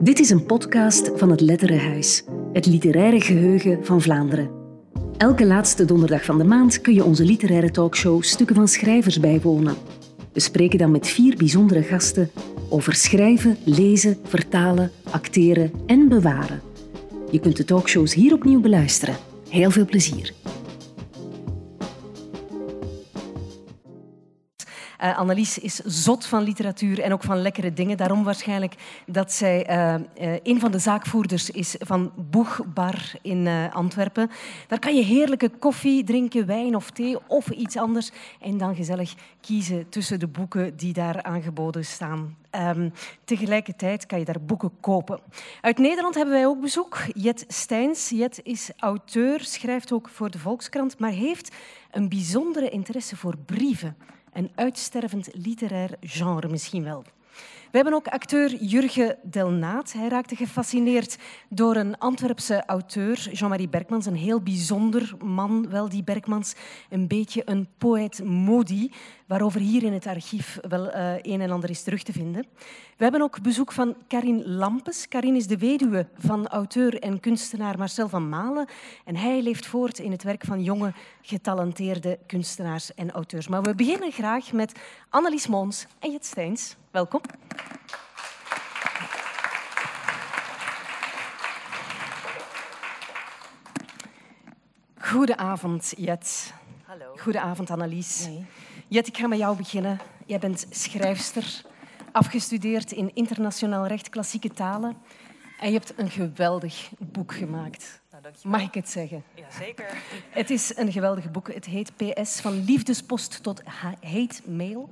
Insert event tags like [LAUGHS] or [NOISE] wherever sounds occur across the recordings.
Dit is een podcast van het Letterenhuis, het literaire geheugen van Vlaanderen. Elke laatste donderdag van de maand kun je onze literaire talkshow Stukken van Schrijvers bijwonen. We spreken dan met vier bijzondere gasten over schrijven, lezen, vertalen, acteren en bewaren. Je kunt de talkshows hier opnieuw beluisteren. Heel veel plezier. Uh, Annelies is zot van literatuur en ook van lekkere dingen. Daarom waarschijnlijk dat zij uh, uh, een van de zaakvoerders is van Boegbar in Antwerpen. Daar kan je heerlijke koffie drinken, wijn of thee of iets anders. En dan gezellig kiezen tussen de boeken die daar aangeboden staan. Um, tegelijkertijd kan je daar boeken kopen. Uit Nederland hebben wij ook bezoek. Jet Steins. Jet is auteur, schrijft ook voor de Volkskrant, maar heeft een bijzondere interesse voor brieven. Een uitstervend literair genre misschien wel. We hebben ook acteur Jurgen Delnaat. Hij raakte gefascineerd door een Antwerpse auteur, Jean-Marie Berkmans. Een heel bijzonder man, wel die Berkmans. Een beetje een poëet modi, waarover hier in het archief wel uh, een en ander is terug te vinden. We hebben ook bezoek van Karin Lampes. Karin is de weduwe van auteur en kunstenaar Marcel van Malen. En hij leeft voort in het werk van jonge, getalenteerde kunstenaars en auteurs. Maar we beginnen graag met Annelies Mons en Jet Steins. Welkom. Goedenavond, Jet. Hallo. Goedenavond, Annelies. Nee. Jet, ik ga met jou beginnen. Jij bent schrijfster, afgestudeerd in internationaal recht, klassieke talen. En je hebt een geweldig boek gemaakt. Nou, Mag ik het zeggen? Ja, zeker. [LAUGHS] Het is een geweldig boek. Het heet PS, van liefdespost tot hate mail.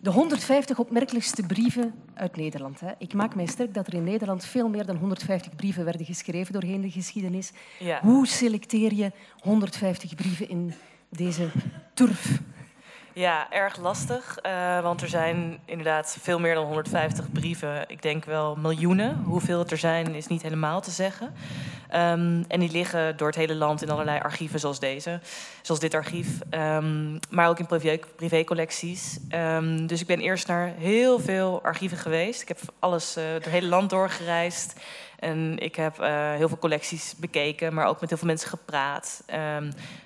De 150 opmerkelijkste brieven uit Nederland. Hè. Ik maak mij sterk dat er in Nederland veel meer dan 150 brieven werden geschreven doorheen de geschiedenis. Ja. Hoe selecteer je 150 brieven in deze turf? Ja, erg lastig. Uh, want er zijn inderdaad veel meer dan 150 brieven. Ik denk wel miljoenen. Hoeveel het er zijn is niet helemaal te zeggen. Um, en die liggen door het hele land in allerlei archieven zoals deze. Zoals dit archief. Um, maar ook in privé, privécollecties. Um, dus ik ben eerst naar heel veel archieven geweest. Ik heb alles uh, het hele land doorgereisd. En ik heb uh, heel veel collecties bekeken, maar ook met heel veel mensen gepraat.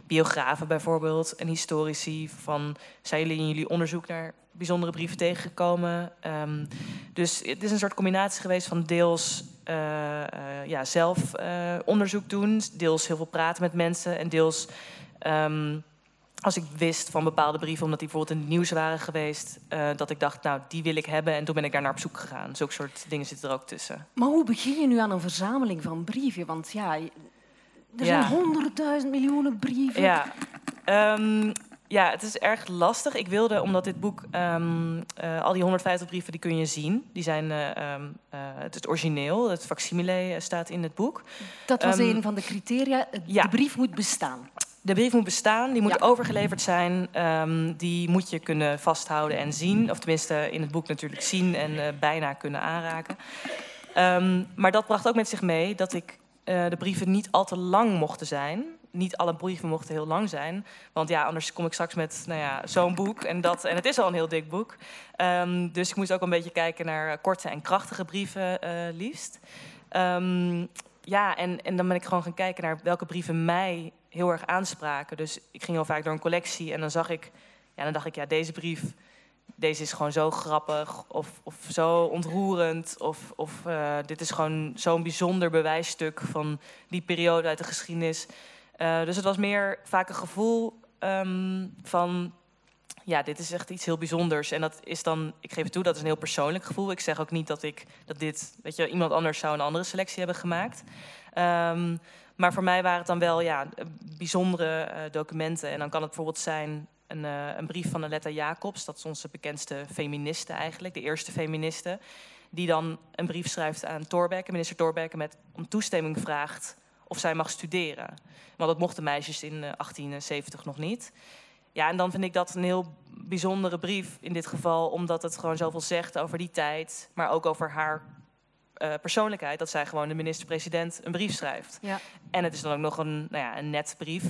Biografen bijvoorbeeld en historici. Van, zijn jullie in jullie onderzoek naar bijzondere brieven tegengekomen? Dus het is een soort combinatie geweest van deels uh, uh, ja, zelf onderzoek doen, deels heel veel praten met mensen en deels. Um, als ik wist van bepaalde brieven, omdat die bijvoorbeeld in het nieuws waren geweest, dat ik dacht, nou, die wil ik hebben. En toen ben ik daar naar op zoek gegaan. Zulke soort dingen zitten er ook tussen. Maar hoe begin je nu aan een verzameling van brieven? Want ja, er zijn honderdduizend ja. miljoenen brieven. Ja. Um, ja, het is erg lastig. Ik wilde, omdat dit boek, um, uh, al die 150 brieven, die kun je zien. Die zijn, uh, um, uh, het is origineel, het facsimile staat in het boek. Dat was een van de criteria. De brief moet bestaan. De brief moet bestaan, die moet Ja. overgeleverd zijn. Die moet je kunnen vasthouden en zien. Of tenminste in het boek natuurlijk zien en bijna kunnen aanraken. Maar dat bracht ook met zich mee dat ik de brieven niet al te lang mochten zijn. Niet alle brieven mochten heel lang zijn. Want ja, anders kom ik straks met nou ja, zo'n boek. En, dat, en het is al een heel dik boek. Um, dus ik moest ook een beetje kijken naar korte en krachtige brieven uh, liefst. Um, ja, en, en dan ben ik gewoon gaan kijken naar welke brieven mij heel erg aanspraken. Dus ik ging heel vaak door een collectie en dan zag ik, ja, dan dacht ik, ja, deze brief, deze is gewoon zo grappig of, of zo ontroerend. Of, of uh, dit is gewoon zo'n bijzonder bewijsstuk van die periode uit de geschiedenis. Uh, dus het was meer vaak een gevoel um, van, ja, dit is echt iets heel bijzonders. En dat is dan, ik geef het toe, dat is een heel persoonlijk gevoel. Ik zeg ook niet dat ik dat dit, weet je, iemand anders zou een andere selectie hebben gemaakt. Um, maar voor mij waren het dan wel ja, bijzondere uh, documenten. En dan kan het bijvoorbeeld zijn een, uh, een brief van Aletta Jacobs. Dat is onze bekendste feministe eigenlijk, de eerste feministe. Die dan een brief schrijft aan Thorbecke, minister Thorbecke, met om toestemming vraagt of zij mag studeren. Want dat mochten meisjes in uh, 1870 nog niet. Ja, en dan vind ik dat een heel bijzondere brief in dit geval, omdat het gewoon zoveel zegt over die tijd, maar ook over haar uh, persoonlijkheid, dat zij gewoon de minister-president een brief schrijft. Ja. En het is dan ook nog een, nou ja, een net brief.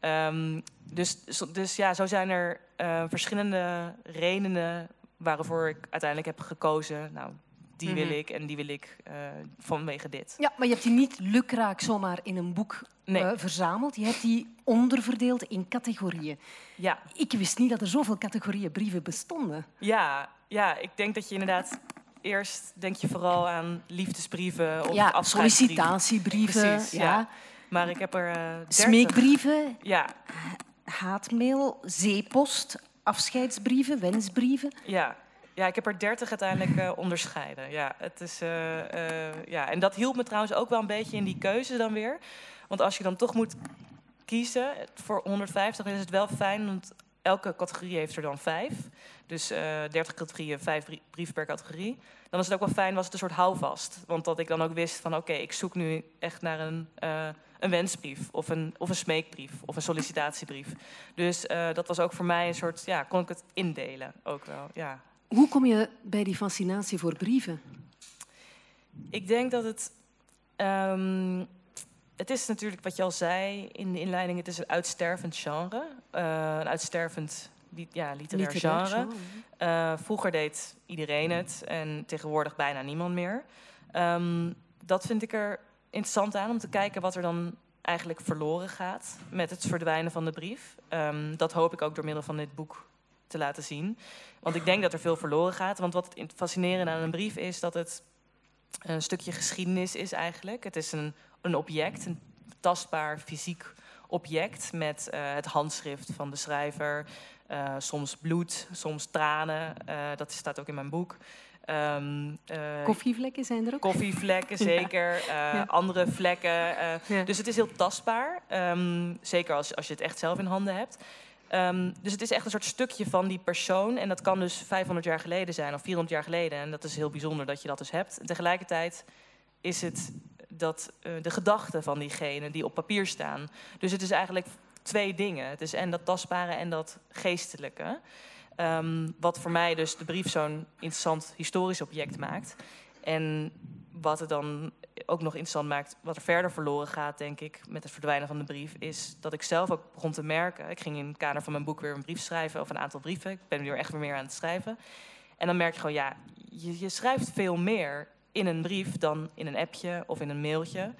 Um, dus, dus ja, zo zijn er uh, verschillende redenen waarvoor ik uiteindelijk heb gekozen. Nou, die wil ik en die wil ik uh, vanwege dit. Ja, maar je hebt die niet lukraak zomaar in een boek Nee. eh, verzameld. Je hebt die onderverdeeld in categorieën. Ja, Ik wist niet dat er zoveel categorieën brieven bestonden. ja, ja, ik denk dat je inderdaad eerst denk je vooral aan liefdesbrieven of ja, sollicitatiebrieven, Precies, ja. ja. Maar ik heb er eh 30. smeekbrieven, Ja, haatmail, zeepost, afscheidsbrieven, wensbrieven. ja. Ja, ik heb er 30 uiteindelijk eh, onderscheiden. Ja, het is, eh, eh, ja, en dat hielp me trouwens ook wel een beetje in die keuze dan weer. Want als je dan toch moet kiezen voor 150, is het wel fijn, want elke categorie heeft er dan vijf. Dus eh 30 categorieën, vijf brie- brieven per categorie. Dan is het ook wel fijn, was het een soort houvast. Want dat ik dan ook wist van oké, ik zoek nu echt naar een, een wensbrief of een, of een smeekbrief of een sollicitatiebrief. Dus dat was ook voor mij een soort, ja, kon ik het indelen ook wel, ja. Hoe kom je bij die fascinatie voor brieven? Ik denk dat het. ehm, het is natuurlijk wat je al zei in de inleiding: het is een uitstervend genre. eh, een uitstervend ja, literair, Literair genre. genre. Eh, vroeger deed iedereen het en tegenwoordig bijna niemand meer. Ehm, dat vind ik er interessant aan om te kijken wat er dan eigenlijk verloren gaat met het verdwijnen van de brief. Ehm, dat hoop ik ook door middel van dit boek te laten zien. Want ik denk dat er veel verloren gaat. Want wat het in- fascinerende aan een brief is dat het een stukje geschiedenis is eigenlijk. Het is een, een object, een tastbaar fysiek object met eh, het handschrift van de schrijver. Eh, soms bloed, soms tranen. Eh, dat staat ook in mijn boek. Ehm, eh, Koffievlekken zijn er ook. Koffievlekken, [LAUGHS] zeker. Ja. Andere vlekken. Ja. Dus het is heel tastbaar. ehm, zeker als, als je het echt zelf in handen hebt. Ehm, dus het is echt een soort stukje van die persoon. En dat kan dus 500 jaar geleden zijn of 400 jaar geleden. En dat is heel bijzonder dat je dat dus hebt. En tegelijkertijd is het dat, eh, de gedachten van diegene die op papier staan. Dus het is eigenlijk twee dingen. Het is en dat tastbare en dat geestelijke. Ehm, wat voor mij dus de brief zo'n interessant historisch object maakt. En wat het dan ook nog interessant maakt, wat er verder verloren gaat, denk ik, met het verdwijnen van de brief, is dat ik zelf ook begon te merken. Ik ging in het kader van mijn boek weer een brief schrijven, of een aantal brieven. Ik ben nu echt weer meer aan het schrijven. En dan merk je gewoon, ja, je, je schrijft veel meer in een brief dan in een appje of in een mailtje.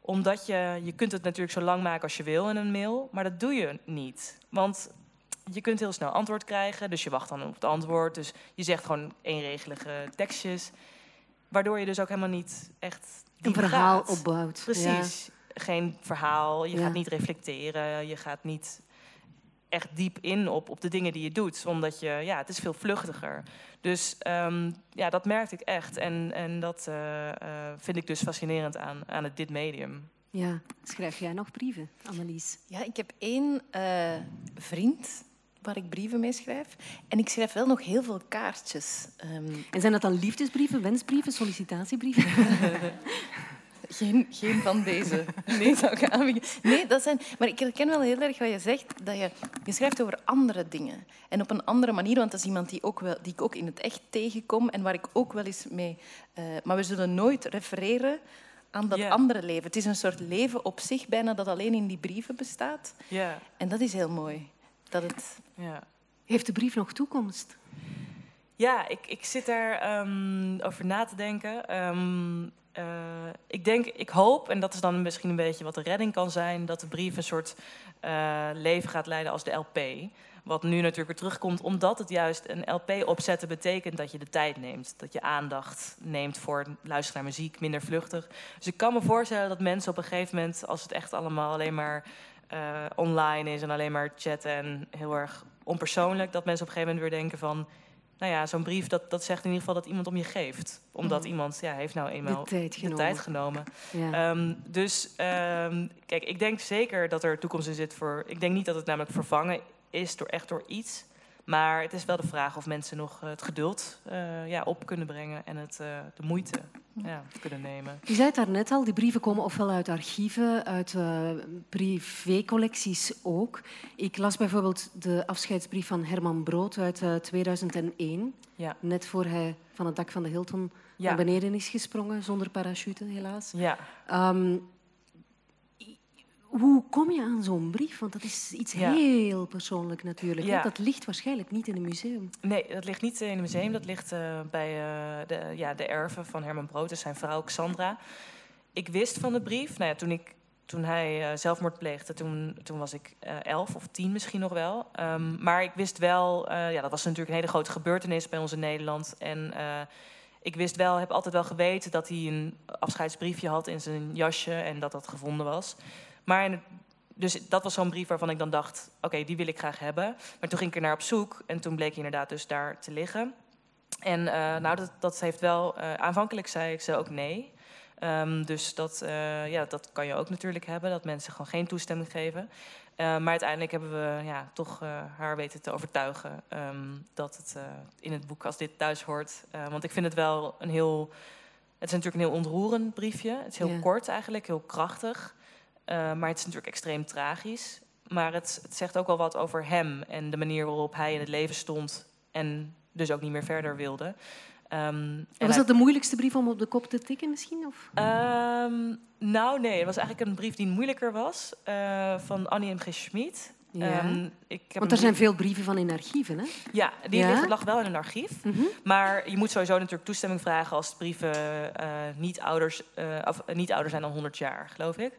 Omdat je, je kunt het natuurlijk zo lang maken als je wil in een mail, maar dat doe je niet. Want je kunt heel snel antwoord krijgen, dus je wacht dan op het antwoord. Dus je zegt gewoon eenregelige tekstjes, waardoor je dus ook helemaal niet echt Een verhaal gaat. opbouwt. Precies. Geen verhaal, je Ja. gaat niet reflecteren, je gaat niet echt diep in op, op de dingen die je doet. Omdat je, ja, het is veel vluchtiger. Dus ehm, ja, dat merkte ik echt. En, en dat eh, eh, vind ik dus fascinerend aan, aan het, dit medium. Ja. ja. Schrijf jij nog brieven, Annelies? Ja, ik heb één eh, vriend waar ik brieven mee schrijf. En ik schrijf wel nog heel veel kaartjes. Ehm, En zijn dat dan liefdesbrieven, wensbrieven, sollicitatiebrieven? [LAUGHS] geen, geen van deze. Nee, zou ik aanbieden. Nee, dat zijn... Maar ik herken wel heel erg wat je zegt. Dat je, je schrijft over andere dingen. En op een andere manier. Want dat is iemand die, ook wel, die ik ook in het echt tegenkom. En waar ik ook wel eens mee... eh, maar we zullen nooit refereren aan dat andere leven. Het is een soort leven op zich bijna dat alleen in die brieven bestaat. Ja, En dat is heel mooi. Dat het... ja. Heeft de brief nog toekomst? Ja, ik, ik zit daar ehm, over na te denken. Ehm, eh, ik denk, ik hoop, en dat is dan misschien een beetje wat de redding kan zijn, dat de brief een soort eh, leven gaat leiden als de LP. Wat nu natuurlijk weer terugkomt, omdat het juist een LP opzetten betekent dat je de tijd neemt. Dat je aandacht neemt voor luisteren naar muziek, minder vluchtig. Dus ik kan me voorstellen dat mensen op een gegeven moment, als het echt allemaal alleen maar eh, online is en alleen maar chatten en heel erg onpersoonlijk, dat mensen op een gegeven moment weer denken van, nou ja, zo'n brief dat, dat zegt in ieder geval dat iemand om je geeft. Omdat Mhm. iemand ja, heeft nou eenmaal De tijd de genomen. tijd genomen. Ja. Ehm, dus ehm, kijk, ik denk zeker dat er toekomst in zit voor. Ik denk niet dat het namelijk vervangen is door echt door iets. Maar het is wel de vraag of mensen nog eh, het geduld eh, ja, op kunnen brengen en het, eh, de moeite ja, kunnen nemen. Je zei het daarnet al, die brieven komen ofwel uit archieven, uit eh, privécollecties ook. Ik las bijvoorbeeld de afscheidsbrief van Herman Brood uit eh, 2001. Ja. Net voor hij van het dak van de Hilton Ja. naar beneden is gesprongen, zonder parachute helaas. Ja. Ehm, hoe kom je aan zo'n brief? Want dat is iets Ja. heel persoonlijk natuurlijk. Ja. Dat ligt waarschijnlijk niet in een museum. Nee, dat ligt niet in het museum. Dat ligt eh, bij eh, de, ja, de erven van Herman Brood en zijn vrouw Xandra. Ik wist van de brief. Nou ja, toen, ik, toen hij eh, zelfmoord pleegde, toen, toen was ik elf of tien misschien nog wel. Ehm, maar ik wist wel, ja, dat was natuurlijk een hele grote gebeurtenis bij ons in Nederland. En ik wist wel, heb altijd wel geweten dat hij een afscheidsbriefje had in zijn jasje en dat dat gevonden was. Maar in dus dat was zo'n brief waarvan ik dan dacht, oké, die wil ik graag hebben. Maar toen ging ik er naar op zoek en toen bleek hij inderdaad dus daar te liggen. En eh, nou, dat, dat heeft wel, eh, aanvankelijk zei ik ze ook nee. Ehm, dus dat, eh, ja, dat kan je ook natuurlijk hebben, dat mensen gewoon geen toestemming geven. Maar uiteindelijk hebben we ja, toch haar weten te overtuigen ehm, dat het in het boek als dit thuis hoort. Want ik vind het wel een heel. Het is natuurlijk een heel ontroerend briefje. Het is heel Ja. kort eigenlijk, heel krachtig. Eh, maar het is natuurlijk extreem tragisch. Maar het, het zegt ook wel wat over hem en de manier waarop hij in het leven stond en dus ook niet meer verder wilde. En was hij- dat de moeilijkste brief om op de kop te tikken misschien? Of? Ehm, nou, nee, het was eigenlijk een brief die moeilijker was. eh, van Annie M. G. Schmid. Ja. Ehm, ik heb Want er zijn veel brieven van in archieven, hè? Ja, die Ja? ligt- lag wel in een archief. Mhm. Maar je moet sowieso natuurlijk toestemming vragen als de brieven eh, niet, ouders, of, niet ouder zijn dan 100 jaar, geloof ik.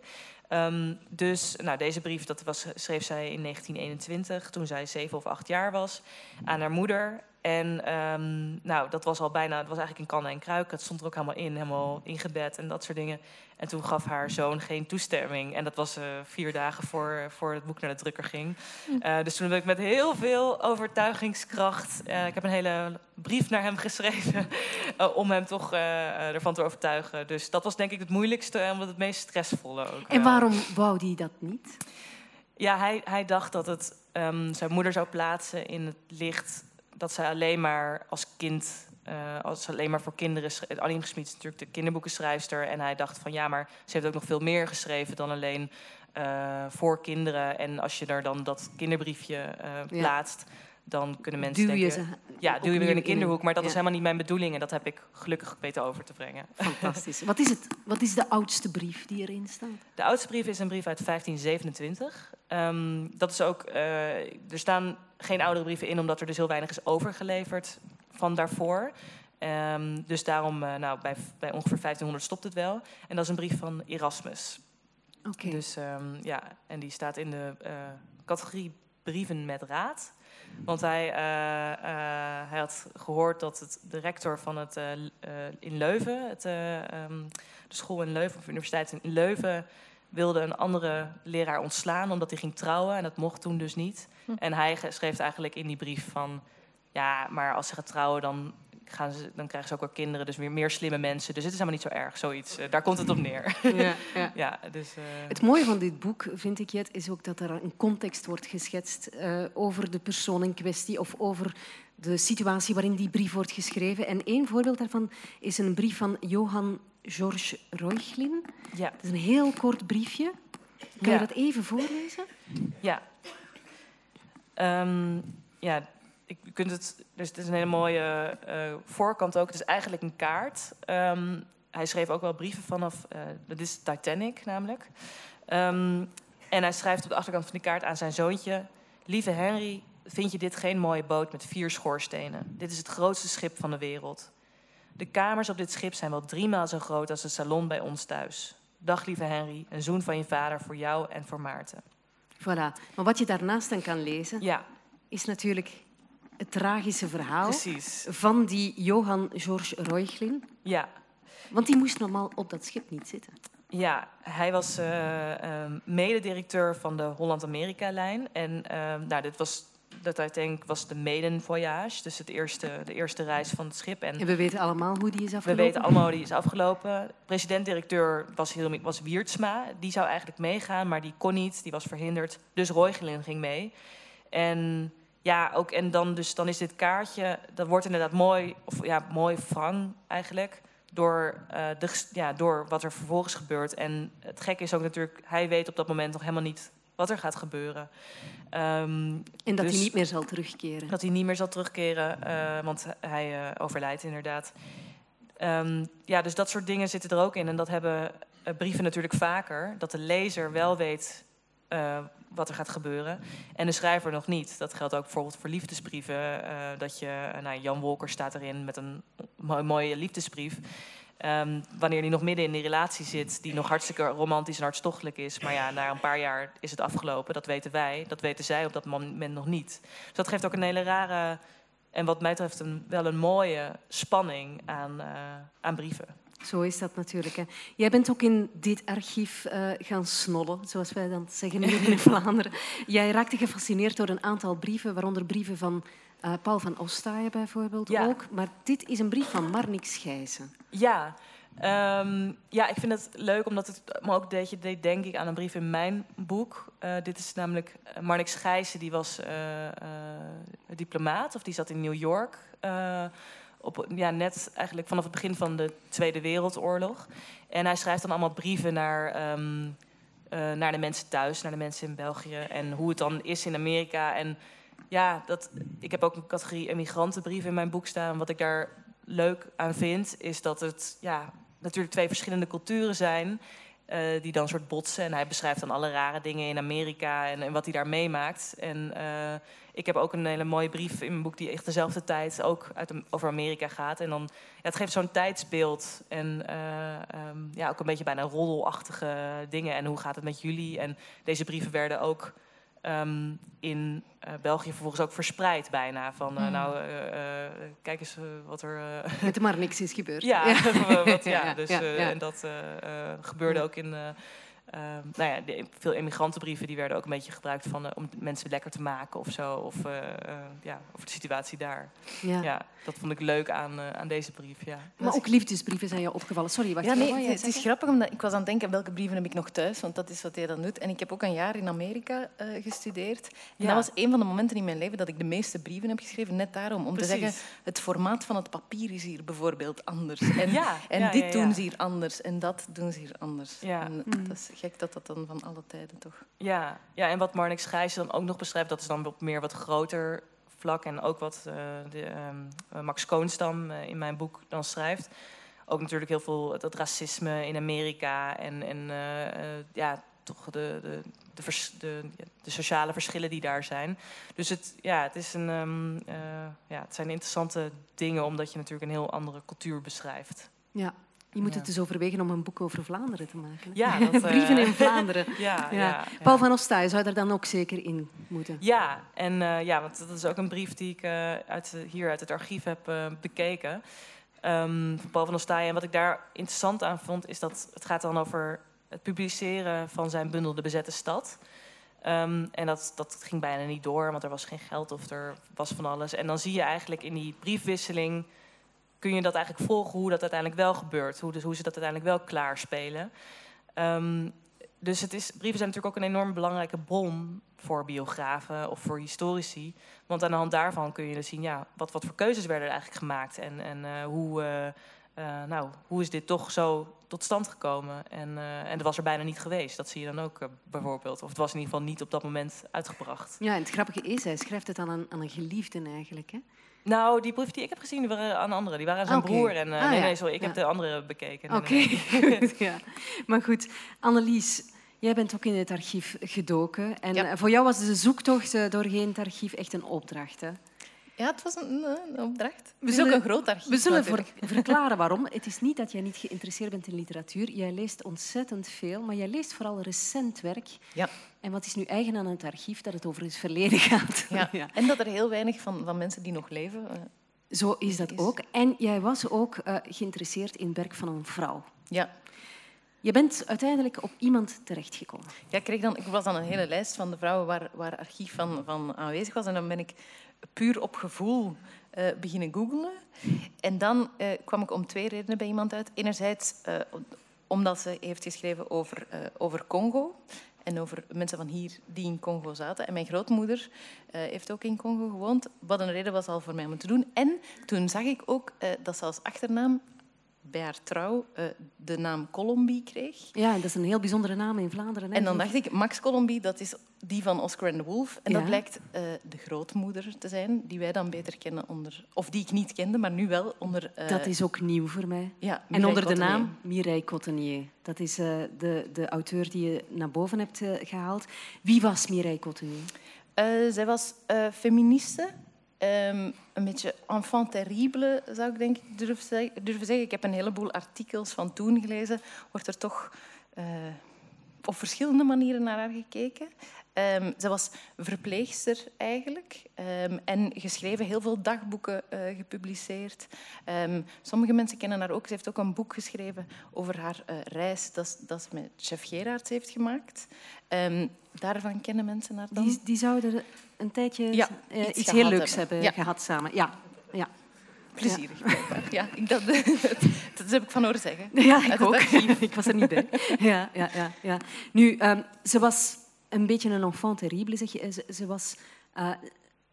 Ehm, dus nou, deze brief dat was, schreef zij in 1921, toen zij zeven of acht jaar was, aan haar moeder. En ehm, nou, dat was al bijna, het was eigenlijk in kannen en kruiken. Het stond er ook helemaal in, helemaal ingebed en dat soort dingen. En toen gaf haar zoon geen toestemming. En dat was eh, vier dagen voor, voor het boek naar de drukker ging. Eh, dus toen heb ik met heel veel overtuigingskracht... eh, ik heb een hele brief naar hem geschreven... [LAUGHS] om hem toch ervan te overtuigen. Dus dat was denk ik het moeilijkste en wat het meest stressvolle ook. En waarom wou die dat niet? Ja, hij, hij dacht dat het ehm, zijn moeder zou plaatsen in het licht... dat zij alleen maar als kind... eh, als alleen maar voor kinderen... Annie Gesmied is natuurlijk de kinderboekenschrijfster... en hij dacht van ja, maar ze heeft ook nog veel meer geschreven... dan alleen eh, voor kinderen. En als je er dan dat kinderbriefje eh, plaatst... dan kunnen mensen Duw je denken... ze Ja, duw je weer in een kinderhoek. Maar dat ja. was helemaal niet mijn bedoeling. En dat heb ik gelukkig weten over te brengen. Fantastisch. Wat is, het, wat is de oudste brief die erin staat? De oudste brief is een brief uit 1527. Ehm, dat is ook, eh, er staan geen oudere brieven in, omdat er dus heel weinig is overgeleverd van daarvoor. Ehm, dus daarom, eh, nou, bij, bij ongeveer 1500 stopt het wel. En dat is een brief van Erasmus. Oké. Dus ehm, ja, en die staat in de eh, categorie brieven met raad. Want hij, eh, eh, hij had gehoord dat het, de rector van het eh, in Leuven, het, eh, ehm, de school in Leuven, of de universiteit in Leuven, wilde een andere leraar ontslaan omdat hij ging trouwen. En dat mocht toen dus niet. En hij schreef eigenlijk in die brief van, ja, maar als ze gaat trouwen, dan, gaan ze, dan krijgen ze ook wel kinderen, dus weer meer slimme mensen. Dus het is helemaal niet zo erg, zoiets. Eh, daar komt het op neer. Ja, ja. [LAUGHS] ja, dus... eh, Het mooie van dit boek, vind ik, Jet, is ook dat er een context wordt geschetst eh, over de persoon in kwestie of over de situatie waarin die brief wordt geschreven. En één voorbeeld daarvan is een brief van Johan George Reuchlin. ja. Het is een heel kort briefje. Kan Ja. je dat even voorlezen? Ja. Ehm, ja, ik, je kunt het, dus het is een hele mooie eh, voorkant ook. Het is eigenlijk een kaart. Ehm, hij schreef ook wel brieven vanaf, eh dat is Titanic namelijk. Ehm, en hij schrijft op de achterkant van die kaart aan zijn zoontje... Lieve Henry, vind je dit geen mooie boot met vier schoorstenen? Dit is het grootste schip van de wereld. De kamers op dit schip zijn wel driemaal zo groot als de salon bij ons thuis. Dag lieve Henry, een zoen van je vader voor jou en voor Maarten. Voilà. Maar wat je daarnaast dan kan lezen, Ja, is natuurlijk het tragische verhaal precies. van die Johan George Reuchlin. Ja, Want die moest normaal op dat schip niet zitten. ja hij was eh, ehm, mededirecteur van de Holland-Amerika-lijn. En ehm, nou, dit was, dat Titanic was de maiden voyage, dus het eerste, de eerste reis van het schip. En En we weten allemaal hoe die is we afgelopen. weten allemaal hoe die is afgelopen. President-directeur was, heel, was Wiertsma. Die zou eigenlijk meegaan, maar die kon niet. Die was verhinderd. Dus Roygelin ging mee. En ja, ook, en dan, dus, dan is dit kaartje... Dat wordt inderdaad mooi, of ja, mooi wrang eigenlijk... Door, eh, de, ja, door wat er vervolgens gebeurt. En het gekke is ook natuurlijk... Hij weet op dat moment nog helemaal niet wat er gaat gebeuren. Ehm, En dat Dus- hij niet meer zal terugkeren. dat hij niet meer zal terugkeren, eh, want hij eh, overlijdt inderdaad. Ehm, ja, dus dat soort dingen zitten er ook in. En dat hebben brieven natuurlijk vaker dat de lezer wel weet eh, wat er gaat gebeuren en de schrijver nog niet. Dat geldt ook bijvoorbeeld voor liefdesbrieven. eh, dat je, eh, nou, Jan Wolker staat erin met een mo- mooie liefdesbrief. Ehm, wanneer hij nog midden in die relatie zit, die nog hartstikke romantisch en hartstochtelijk is. Maar ja, na een paar jaar is het afgelopen. Dat weten wij. Dat weten zij op dat moment nog niet. Dus dat geeft ook een hele rare en wat mij betreft een, wel een mooie spanning aan, aan brieven. Zo is dat natuurlijk. Hè. Jij bent ook in dit archief eh, gaan snollen, zoals wij dan zeggen hier in [LAUGHS] Vlaanderen. Jij raakte gefascineerd door een aantal brieven, waaronder brieven van eh, Paul van Ostaaien bijvoorbeeld Ja. ook. Maar dit is een brief van Marnix Schijzen. Ja, ehm, ja, ik vind het leuk omdat het me ook deed, je deed denk ik aan een brief in mijn boek. Eh, dit is namelijk Marnix Gijzen, die was diplomaat of die zat in New York. Op, ja, net eigenlijk vanaf het begin van de Tweede Wereldoorlog. En hij schrijft dan allemaal brieven naar, ehm, eh, naar de mensen thuis, naar de mensen in België. En hoe het dan is in Amerika. En ja, dat, ik heb ook een categorie emigrantenbrieven in mijn boek staan. Wat ik daar leuk aan vind, is dat het ja, natuurlijk twee verschillende culturen zijn. Eh, die dan soort botsen. En hij beschrijft dan alle rare dingen in Amerika en, en wat hij daar meemaakt. En eh, ik heb ook een hele mooie brief in mijn boek die echt dezelfde tijd ook uit, over Amerika gaat. En dan, ja, het geeft zo'n tijdsbeeld en eh, ehm, ja, ook een beetje bijna roddelachtige dingen. En hoe gaat het met jullie? En deze brieven werden ook ehm, in eh, België vervolgens ook verspreid bijna. Van, eh, nou, eh, eh, kijk eens wat er... eh, Met maar niks is gebeurd. [LAUGHS] ja, [LAUGHS] wat, ja, Ja, dus, ja, eh, ja. en dat eh, eh, gebeurde ook in. Eh, eh, nou ja, de, veel emigrantenbrieven die werden ook een beetje gebruikt van, eh, om mensen lekker te maken of zo. Of eh, eh, ja, over de situatie daar. Ja. Ja. dat vond ik leuk aan, aan deze brief. Ja. Maar ook liefdesbrieven zijn je opgevallen. Sorry, wacht. Ja, nee, wou het, jij het is grappig, omdat ik was aan het denken welke brieven heb ik nog thuis, want dat is wat hij dan doet. En ik heb ook een jaar in Amerika eh, gestudeerd. En Ja. dat was een van de momenten in mijn leven dat ik de meeste brieven heb geschreven, net daarom. Om Precies. te zeggen, het formaat van het papier is hier bijvoorbeeld anders. [LAUGHS] En, Ja, en ja, dit ja, ja. doen ze hier anders en dat doen ze hier anders. Ja. En Mm. dat is gek dat dat dan van alle tijden toch... Ja, ja, en wat Marnix Gijzen dan ook nog beschrijft, dat is dan op meer wat groter vlak. En ook wat eh, de, ehm, eh, Max Koonstam eh, in mijn boek dan schrijft. Ook natuurlijk heel veel dat racisme in Amerika en, en ja, toch de, de, de, vers- de, de sociale verschillen die daar zijn. Dus het, ja, het, is een, ehm, eh, ja, het zijn interessante dingen, omdat je natuurlijk een heel andere cultuur beschrijft. Ja. Je moet het dus overwegen om een boek over Vlaanderen te maken. Ja, [LAUGHS] dat, eh, Brieven in Vlaanderen. [LAUGHS] Ja. Paul van Ostaaien zou er dan ook zeker in moeten. Ja, en eh, ja, want dat is ook een brief die ik eh, uit, hier uit het archief heb eh, bekeken. ehm, van Paul van Ostaaien. En wat ik daar interessant aan vond, is dat het gaat dan over het publiceren van zijn bundel De Bezette Stad. Ehm, en dat, dat ging bijna niet door, want er was geen geld of er was van alles. En dan zie je eigenlijk in die briefwisseling, kun je dat eigenlijk volgen hoe dat uiteindelijk wel gebeurt. Hoe, dus, hoe ze dat uiteindelijk wel klaarspelen. Ehm, dus het is, brieven zijn natuurlijk ook een enorm belangrijke bron voor biografen of voor historici. Want aan de hand daarvan kun je dus zien, ja, wat, wat voor keuzes werden er eigenlijk gemaakt. En, en eh, hoe, eh, eh, nou, hoe is dit toch zo tot stand gekomen? En, en dat was er bijna niet geweest. Dat zie je dan ook bijvoorbeeld. Of het was in ieder geval niet op dat moment uitgebracht. Ja, en het grappige is, hij schrijft het aan een, aan een geliefde eigenlijk. Hè? Nou, die brieven die ik heb gezien, die waren aan anderen. Die waren aan zijn Oké. broer. En, eh, Ah, nee, nee, sorry, ik Ja. heb de andere bekeken. Oké, nee. [LAUGHS] ja. Maar goed, Annelies, jij bent ook in het archief gedoken. En Ja. eh, voor jou was de zoektocht eh, doorheen het archief echt een opdracht. Hè? Ja, het was een, een opdracht. We zullen- ook een groot archief. We zullen verklaren waarom. [LAUGHS] Het is niet dat jij niet geïnteresseerd bent in literatuur. Jij leest ontzettend veel, maar jij leest vooral recent werk. Ja. En wat is nu eigen aan het archief? Dat het over het verleden [LAUGHS] gaat. [LAUGHS] Ja. En dat er heel weinig van, van mensen die nog leven... eh, Zo is dat Is- ook. En jij was ook eh, geïnteresseerd in het werk van een vrouw. ja, Je bent uiteindelijk op iemand terechtgekomen. Ja, ik, kreeg dan, ik was dan een hele lijst van de vrouwen waar, waar archief van, van aanwezig was. En dan ben ik puur op gevoel eh, beginnen googlen. En dan eh, kwam ik om twee redenen bij iemand uit. Enerzijds eh, omdat ze heeft geschreven over, over Congo. En over mensen van hier die in Congo zaten. En mijn grootmoeder heeft ook in Congo gewoond. Wat een reden was al voor mij om te doen. En toen zag ik ook dat ze als achternaam bij haar trouw uh, de naam Colombie kreeg. Ja, dat is een heel bijzondere naam in Vlaanderen. Hè? En dan dacht ik, Max Colombie, dat is die van Oscar and the Wolf. En ja. dat blijkt uh, de grootmoeder te zijn, die wij dan beter kennen onder... Of die ik niet kende, maar nu wel onder... Uh, dat is ook nieuw voor mij. Ja, en onder de naam Mireille Cottenier. Dat is de, de auteur die je naar boven hebt gehaald. Wie was Mireille Cottenier? zij was feministe Um, een beetje enfant terrible, zou ik denk ik durven, zeggen. Ik heb een heleboel artikels van toen gelezen. Wordt er toch uh, op verschillende manieren naar haar gekeken. Um, ze was verpleegster eigenlijk um, en geschreven, heel veel dagboeken uh, gepubliceerd. Sommige mensen kennen haar ook. Ze heeft ook een boek geschreven over haar uh, reis dat, dat ze met chef Gerards heeft gemaakt. daarvan kennen mensen haar dan. Die zouden een tijdje ja, uh, iets, iets heel leuks hebben, hebben gehad samen. Ja, ja. Plezierig, ja. ja ik, dat, [LAUGHS] dat heb ik van horen zeggen. Ja, ik ook. [LAUGHS] ik was er niet bij. Ja, ja, ja, ja. Nu, ze was een beetje een enfant terrible, zeg je. Ze, ze was, uh,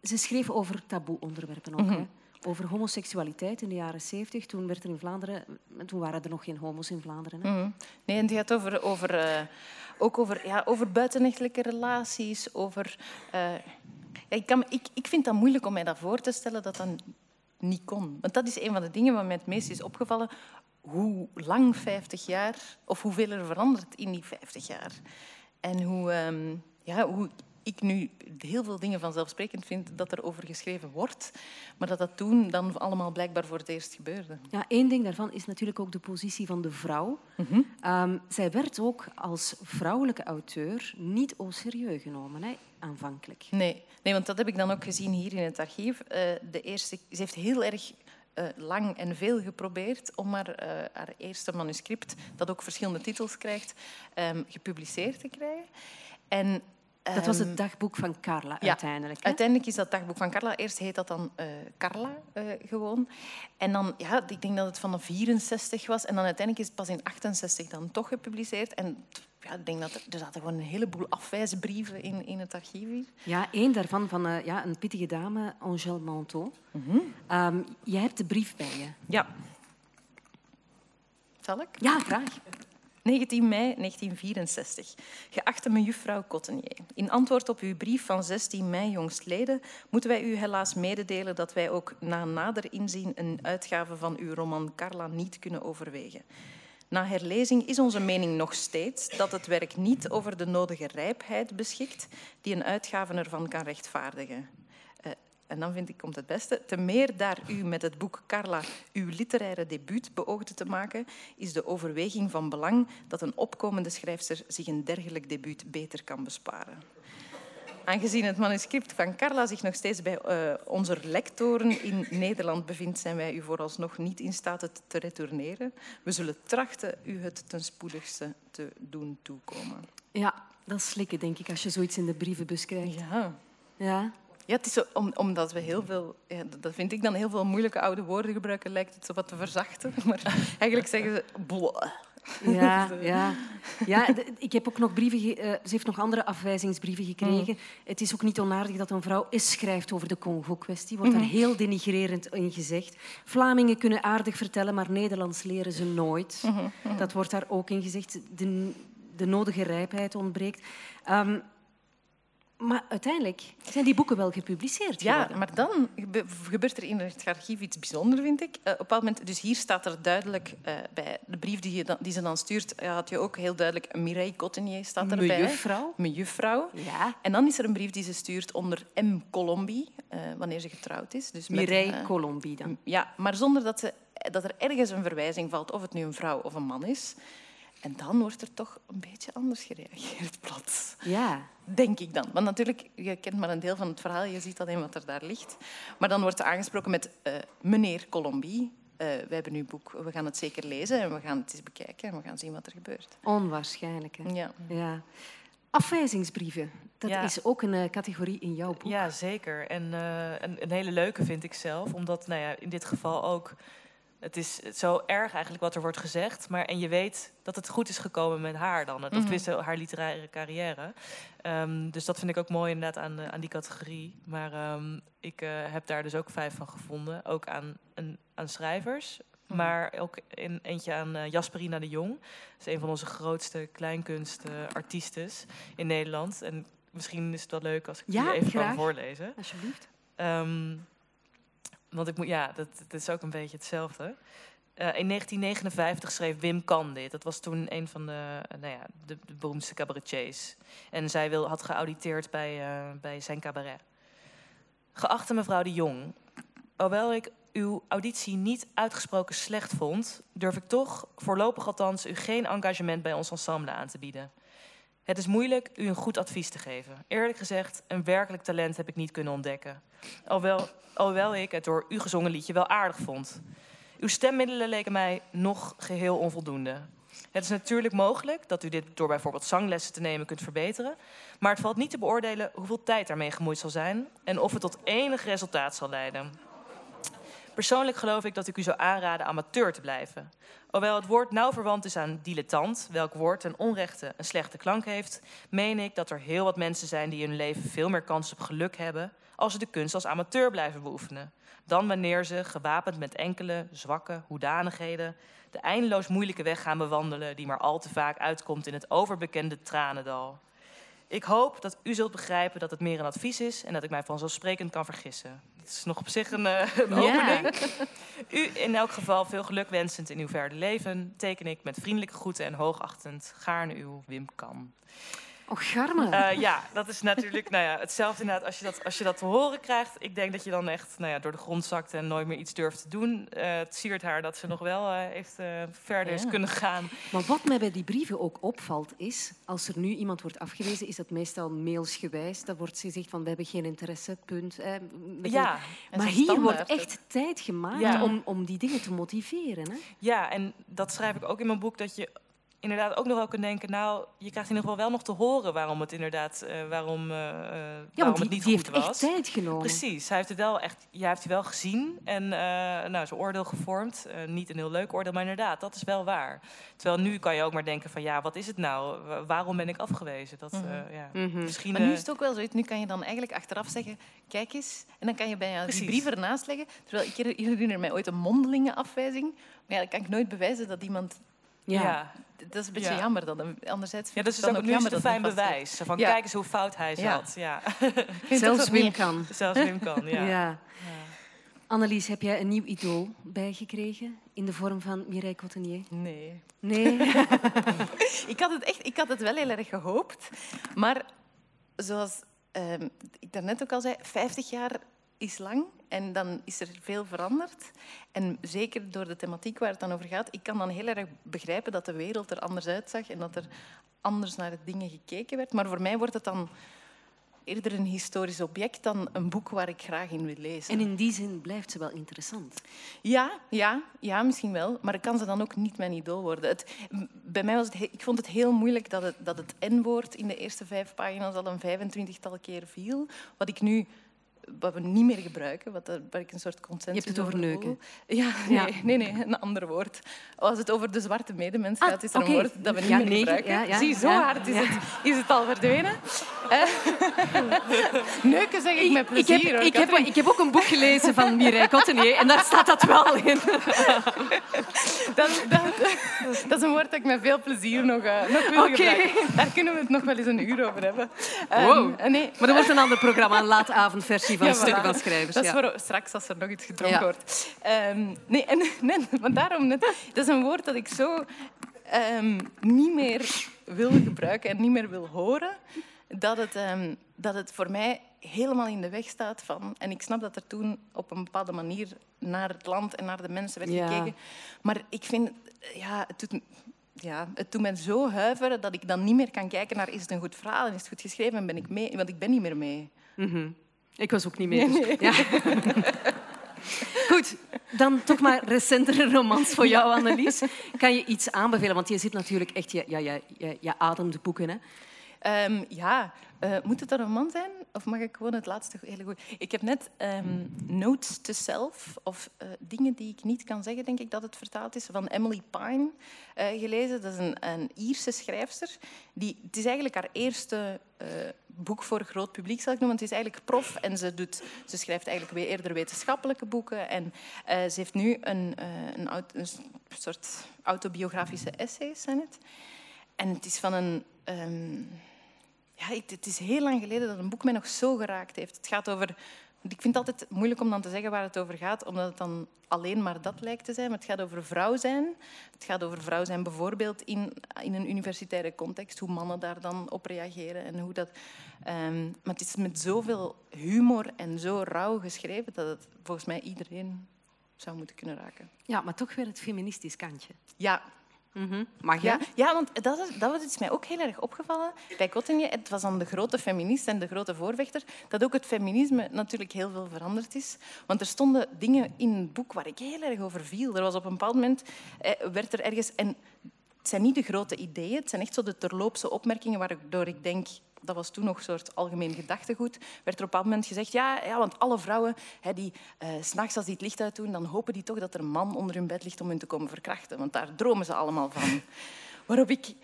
ze schreef over taboe-onderwerpen ook. Mm -hmm. Over homoseksualiteit in de jaren zeventig. Toen werd er in Vlaanderen... Toen waren er nog geen homo's in Vlaanderen. Hè? Mm -hmm. Nee, en die gaat over, over, uh, ook over, ja, over buitenechtelijke relaties, over... Uh, ja, ik, kan, ik, ik vind dat moeilijk om mij dat voor te stellen dat dat niet kon. Want dat is een van de dingen wat mij het meest is opgevallen. Hoe lang 50 jaar, of hoeveel er verandert in die 50 jaar. En hoe, um, ja, hoe ik nu heel veel dingen vanzelfsprekend vind dat er over geschreven wordt, maar dat dat toen dan allemaal blijkbaar voor het eerst gebeurde. Ja, één ding daarvan is natuurlijk ook de positie van de vrouw. Mm -hmm. um, zij werd ook als vrouwelijke auteur niet au serieus genomen, hè, aanvankelijk. Nee. nee, want dat heb ik dan ook gezien hier in het archief. Uh, de eerste, ze heeft heel erg uh, lang en veel geprobeerd om haar, uh, haar, eerste manuscript, dat ook verschillende titels krijgt, um, gepubliceerd te krijgen. En dat was het ehm, dagboek van Carla ja, uiteindelijk. Hè? Uiteindelijk is dat dagboek van Carla. Eerst heet dat dan uh, Carla uh, gewoon. En dan, ja, ik denk dat het van 64 was. En dan uiteindelijk is het pas in 68 dan toch gepubliceerd. En ja, ik denk dat er, er zaten gewoon een heleboel afwijsbrieven in, in het archief hier. Ja, één daarvan van uh, ja, een pittige dame, Angèle Manteau. Mm -hmm. um, jij hebt de brief bij je. Ja. Zal ik? Ja, graag. 19 mei 1964. Geachte mejuffrouw Cottenier, in antwoord op uw brief van 16 mei jongstleden moeten wij u helaas mededelen dat wij ook na nader inzien een uitgave van uw roman Carla niet kunnen overwegen. Na herlezing is onze mening nog steeds dat het werk niet over de nodige rijpheid beschikt die een uitgave ervan kan rechtvaardigen. En dan vind ik komt het beste. Te meer daar u met het boek Carla uw literaire debuut beoogde te maken, is de overweging van belang dat een opkomende schrijfster zich een dergelijk debuut beter kan besparen. Aangezien het manuscript van Carla zich nog steeds bij uh, onze lectoren in Nederland bevindt, zijn wij u vooralsnog niet in staat het te retourneren. We zullen trachten u het ten spoedigste te doen toekomen. Ja, dat is slikken, denk ik, als je zoiets in de brievenbus krijgt. Ja. Ja. Ja, het is zo, om, omdat we heel veel, ja, dat vind ik dan heel veel moeilijke oude woorden gebruiken, lijkt het zo wat te verzachten. [LAUGHS] Maar eigenlijk zeggen ze. [LAUGHS] Ja, ja. ja, ik heb ook nog brieven. Uh, ze heeft nog andere afwijzingsbrieven gekregen. Mm. Het is ook niet onaardig dat een vrouw eens schrijft over de Congo-kwestie. Wordt daar mm -hmm. heel denigrerend in gezegd. Vlamingen kunnen aardig vertellen, maar Nederlands leren ze nooit. Mm -hmm. Dat wordt daar ook in gezegd. De, de nodige rijpheid ontbreekt. Um, maar uiteindelijk zijn die boeken wel gepubliceerd Ja, maar dan gebeurt er in het archief iets bijzonders, vind ik. Uh, op moment, dus hier staat er duidelijk uh, bij de brief die, je dan, die ze dan stuurt, uh, had je ook heel duidelijk Mireille Cottenier staat erbij. Mejuffrouw. Mejuffrouw. Ja. En dan is er een brief die ze stuurt onder M. Colombie, wanneer ze getrouwd is. Dus Mireille Colombie dan. Ja, maar zonder dat, ze, dat er ergens een verwijzing valt of het nu een vrouw of een man is. En dan wordt er toch een beetje anders gereageerd plots. Ja. Denk ik dan. Want natuurlijk, je kent maar een deel van het verhaal, je ziet alleen wat er daar ligt. Maar dan wordt er aangesproken met uh, meneer Colombie. Uh, we hebben uw boek, we gaan het zeker lezen en we gaan het eens bekijken en we gaan zien wat er gebeurt. Onwaarschijnlijk, hè? Ja. ja. Afwijzingsbrieven, dat ja. is ook een uh, categorie in jouw boek. Ja, zeker. En een, een, hele leuke vind ik zelf, omdat nou ja, in dit geval ook het is zo erg eigenlijk wat er wordt gezegd. Maar, en je weet dat het goed is gekomen met haar dan. Dat mm -hmm. haar literaire carrière. Um, dus dat vind ik ook mooi inderdaad aan, aan die categorie. Maar um, ik uh, heb daar dus ook vijf van gevonden. Ook aan, een, aan schrijvers. Maar ook in, eentje aan uh, Jasperina de Jong. Dat is een van onze grootste kleinkunstartistes in Nederland. En misschien is het wel leuk als ik ja, die even graag. kan voorlezen. Alsjeblieft. Um, want ik moet, ja, dat, dat, is ook een beetje hetzelfde. Uh, in 1959 schreef Wim Kan dit. Dat was toen een van de, uh, nou ja, de, beroemdste cabaretiers. En zij wil, had geauditeerd bij, uh, bij zijn cabaret. Geachte mevrouw de Jong, hoewel ik uw auditie niet uitgesproken slecht vond, durf ik toch, voorlopig althans, u geen engagement bij ons ensemble aan te bieden. Het is moeilijk u een goed advies te geven. Eerlijk gezegd, een werkelijk talent heb ik niet kunnen ontdekken. Alhoewel, alhoewel ik het door u gezongen liedje wel aardig vond. Uw stemmiddelen leken mij nog geheel onvoldoende. Het is natuurlijk mogelijk dat u dit door bijvoorbeeld zanglessen te nemen kunt verbeteren, maar het valt niet te beoordelen hoeveel tijd daarmee gemoeid zal zijn en of het tot enig resultaat zal leiden. Persoonlijk geloof ik dat ik u zou aanraden amateur te blijven. Hoewel het woord nauw verwant is aan dilettant, welk woord ten onrechte een slechte klank heeft, meen ik dat er heel wat mensen zijn die hun leven veel meer kans op geluk hebben als ze de kunst als amateur blijven beoefenen. Dan wanneer ze, gewapend met enkele zwakke hoedanigheden, de eindeloos moeilijke weg gaan bewandelen die maar al te vaak uitkomt in het overbekende tranendal. Ik hoop dat u zult begrijpen dat het meer een advies is en dat ik mij vanzelfsprekend kan vergissen. Het is nog op zich een, uh, een opening. U in elk geval veel geluk wensend in uw verder leven, teken ik met vriendelijke groeten en hoogachtend gaarne uw Wim Kam. Oh, garme. Uh, ja, dat is natuurlijk nou ja, hetzelfde inderdaad als je, dat, als je dat te horen krijgt. Ik denk dat je dan echt nou ja, door de grond zakt en nooit meer iets durft te doen. Uh, het siert haar dat ze nog wel uh, heeft verder is kunnen gaan. Maar wat mij bij die brieven ook opvalt is, als er nu iemand wordt afgewezen, is dat meestal mailsgewijs. Dan wordt gezegd van, we hebben geen interesse, punt. Ja. Maar hier wordt echt tijd gemaakt ja. om, om die dingen te motiveren. Hè? Ja, en dat schrijf ik ook in mijn boek, dat je inderdaad ook nog wel kunnen denken... nou, je krijgt in ieder geval wel nog te horen waarom het inderdaad... Uh, waarom, uh, ja, waarom die, het niet die goed heeft was. echt tijd genomen. Precies, hij heeft het wel echt... Jij heeft het wel gezien en uh, nou, zijn oordeel gevormd. niet een heel leuk oordeel, maar inderdaad, dat is wel waar. Terwijl nu kan je ook maar denken van... ja, wat is het nou? Waarom ben ik afgewezen? Dat, mm -hmm. ja, mm -hmm. misschien, maar nu is het ook wel zoiets. Nu kan je dan eigenlijk achteraf zeggen... kijk eens, en dan kan je bijna die brief ernaast leggen. Terwijl ik herinner mij ooit een mondelinge afwijzing. Maar ja, dan kan ik nooit bewijzen dat iemand... Ja. ja. Dat is een beetje ja. jammer dan. Anderzijds ja, dat is dan ook, ook nu jammer fijn bewijs. Van ja. kijk eens hoe fout hij zat. Ja. [LAUGHS] [LAUGHS] ja. [LAUGHS] Zelfs Wim kan. Zelfs Wim kan, ja. ja. Annelies, heb jij een nieuw idool bijgekregen in de vorm van Mireille Cottenier? Nee. Nee? ik, had het echt, ik had het wel heel erg gehoopt. Maar zoals um, ik daarnet ook al zei, 50 jaar is lang en dan is er veel veranderd. En zeker door de thematiek waar het dan over gaat, ik kan dan heel erg begrijpen dat de wereld er anders uitzag en dat er anders naar dingen gekeken werd. Maar voor mij wordt het dan eerder een historisch object dan een boek waar ik graag in wil lezen. En in die zin blijft ze wel interessant. Ja, ja, ja misschien wel. Maar kan ze dan ook niet mijn idool worden? Het, bij mij was het, ik vond het heel moeilijk dat het, dat het N-woord in de eerste vijf pagina's al een 25-tal keer viel. Wat ik nu wat we niet meer gebruiken, wat, waar ik een soort consensus Je hebt het over neuken. Ja, nee, ja. nee, nee, een ander woord. Als het over de zwarte medemens gaat, ah, is er okay. een woord dat we niet ja, meer nee, gebruiken. Ja, Zie, zo hard is, het, is het al verdwenen. [LAUGHS] neuken zeg ik met plezier. Ik heb, hoor, ik, heb, ik heb ook een boek gelezen van Mireille Cottenier en daar staat dat wel in. [LAUGHS] dat, dat, dat is een woord dat ik met veel plezier nog, uh, nog wil okay. Daar kunnen we het nog wel eens een uur over hebben. Um, wow. nee. Maar er wordt een ander programma, een laatavondversie van Ja, stukken van schrijvers. Dat is ja. voor straks als er nog iets gedronken Ja. wordt. Ehm, nee, en, [LAUGHS] nee, maar daarom, net, dat is een woord dat ik zo ehm, niet meer wil gebruiken en niet meer wil horen, dat het, ehm, dat het voor mij helemaal in de weg staat van... En ik snap dat er toen op een bepaalde manier naar het land en naar de mensen werd Ja. gekeken. Maar ik vind... Ja, het doet, ja, het doet mij zo huiveren dat ik dan niet meer kan kijken naar is het een goed verhaal en is het goed geschreven en ben ik mee. Want ik ben niet meer mee. Mhm. Ik was ook niet mee. dus- Ja. Goed, dan toch maar recentere romans voor jou, Annelies. Kan je iets aanbevelen? Want je zit natuurlijk echt, je, ja, je, je, je ademt de boeken. Hè? Ehm, ja, uh, moet het een roman zijn? Of mag ik gewoon het laatste hele goed? Ik heb net um, Notes to Self, of uh, dingen die ik niet kan zeggen, denk ik dat het vertaald is, van Emily Pine uh, gelezen. Dat is een, een Ierse schrijfster. Die, het is eigenlijk haar eerste boek voor groot publiek, zal ik noemen. Het is eigenlijk prof en ze, doet, ze schrijft eigenlijk weer eerder wetenschappelijke boeken. En ze heeft nu een, een, soort autobiografische essays, zijn het. En het is van een... Um, ja, het is heel lang geleden dat een boek mij nog zo geraakt heeft. Het gaat over... Ik vind het altijd moeilijk om dan te zeggen waar het over gaat, omdat het dan alleen maar dat lijkt te zijn. Maar het gaat over vrouw zijn. Het gaat over vrouw zijn bijvoorbeeld in, in een universitaire context, hoe mannen daar dan op reageren. En hoe dat, um, maar het is met zoveel humor en zo rauw geschreven dat het volgens mij iedereen zou moeten kunnen raken. Ja, maar toch weer het feministisch kantje. Ja, Mm Mag je? Ja, ja want dat, is, dat mij ook heel erg opgevallen. Bij Kottinje, het was dan de grote feminist en de grote voorvechter, dat ook het feminisme natuurlijk heel veel veranderd is. Want er stonden dingen in het boek waar ik heel erg over viel. Er was op een bepaald moment, eh, werd er ergens... En het zijn niet de grote ideeën, het zijn echt zo de terloopse opmerkingen waardoor ik denk dat was toen nog een soort algemeen gedachtegoed, werd er op een moment gezegd, ja, ja want alle vrouwen hè, die uh, s'nachts als die het licht uit doen, dan hopen die toch dat er een man onder hun bed ligt om hun te komen verkrachten, want daar dromen ze allemaal van. [LAUGHS] Waarop ik... [LAUGHS]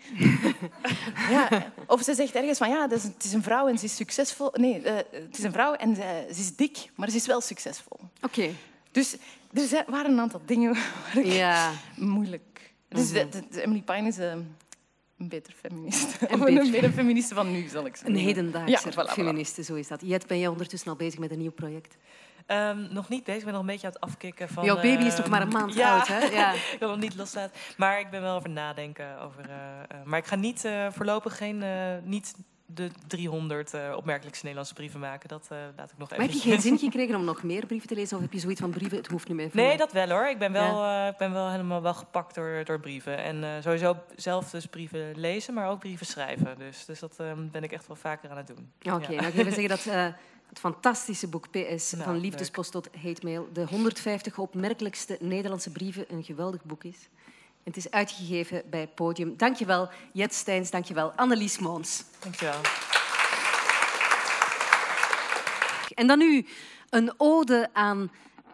ja, of ze zegt ergens van, ja, het is, een, het is een vrouw en ze is succesvol. Nee, uh, het is een vrouw en ze, ze, is dik, maar ze is wel succesvol. Oké. Dus er waren een aantal dingen [LAUGHS] waar ik ja. moeilijk... Dus mm -hmm. Emily Pine is... Uh, een beter feminist. [LAUGHS] Een, beter... een feministe van nu, zal ik zeggen. Een hedendaagse ja, feministe, zo is dat. Jet, ben jij ondertussen al bezig met een nieuw project? Um, nog niet bezig. Ik ben nog een beetje aan het afkicken van... Jouw baby is toch maar een maand [LAUGHS] ja, oud, hè? Ja. [LAUGHS] ik wil hem niet loslaten. Maar ik ben wel over nadenken. Over, uh, uh, maar ik ga niet uh, voorlopig geen... niet de 300 uh, opmerkelijkste Nederlandse brieven maken. Dat uh, laat ik nog even. Maar heb je geen zin gekregen om nog meer brieven te lezen? Of heb je zoiets van brieven, het hoeft niet meer? Nee, dat wel hoor. Ik ben wel, ja. uh, ik ben wel helemaal wel gepakt door, door brieven. En sowieso zelf dus brieven lezen, maar ook brieven schrijven. Dus, dus dat ben ik echt wel vaker aan het doen. Oké, okay, ja. nou, ik wil zeggen dat het fantastische boek PS [LAUGHS] nou, van liefdespost tot hate mail, de 150 opmerkelijkste Nederlandse brieven, een geweldig boek is. Het is uitgegeven bij Podium. Dankjewel, Jet Steins. Dankjewel, Annelies Moons. Dankjewel. En dan nu een ode aan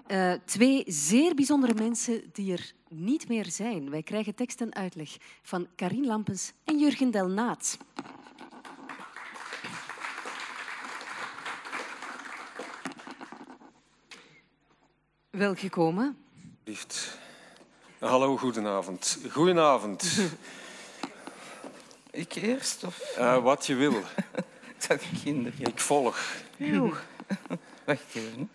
uh, twee zeer bijzondere mensen die er niet meer zijn. Wij krijgen tekst en uitleg van Karin Lampens en Jurgen Delnaat. Welgekomen. Liefd. Hallo, goedenavond. Goedenavond. [LAUGHS] Ik eerst? Of? Uh, wat je wil. [LAUGHS] dat kinderen. Ik volg. [LAUGHS] Wacht even.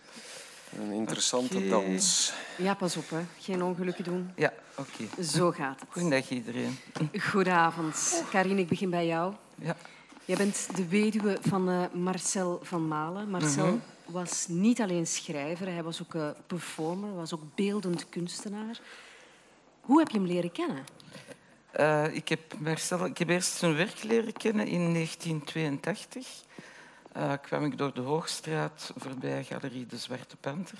Een interessante okay. dans. Ja, pas op, hè. geen ongelukken doen. Ja, oké. Okay. Zo gaat het. Goedendag iedereen. Goedenavond. Karin, ik begin bij jou. Ja. Jij bent de weduwe van uh, Marcel van Malen. Marcel mm -hmm. was niet alleen schrijver, hij was ook uh, performer, was ook beeldend kunstenaar. Hoe heb je hem leren kennen? Uh, ik, heb eerst zijn werk leren kennen in 1982. Uh, kwam ik door de Hoogstraat voorbij Galerie De Zwarte Panter.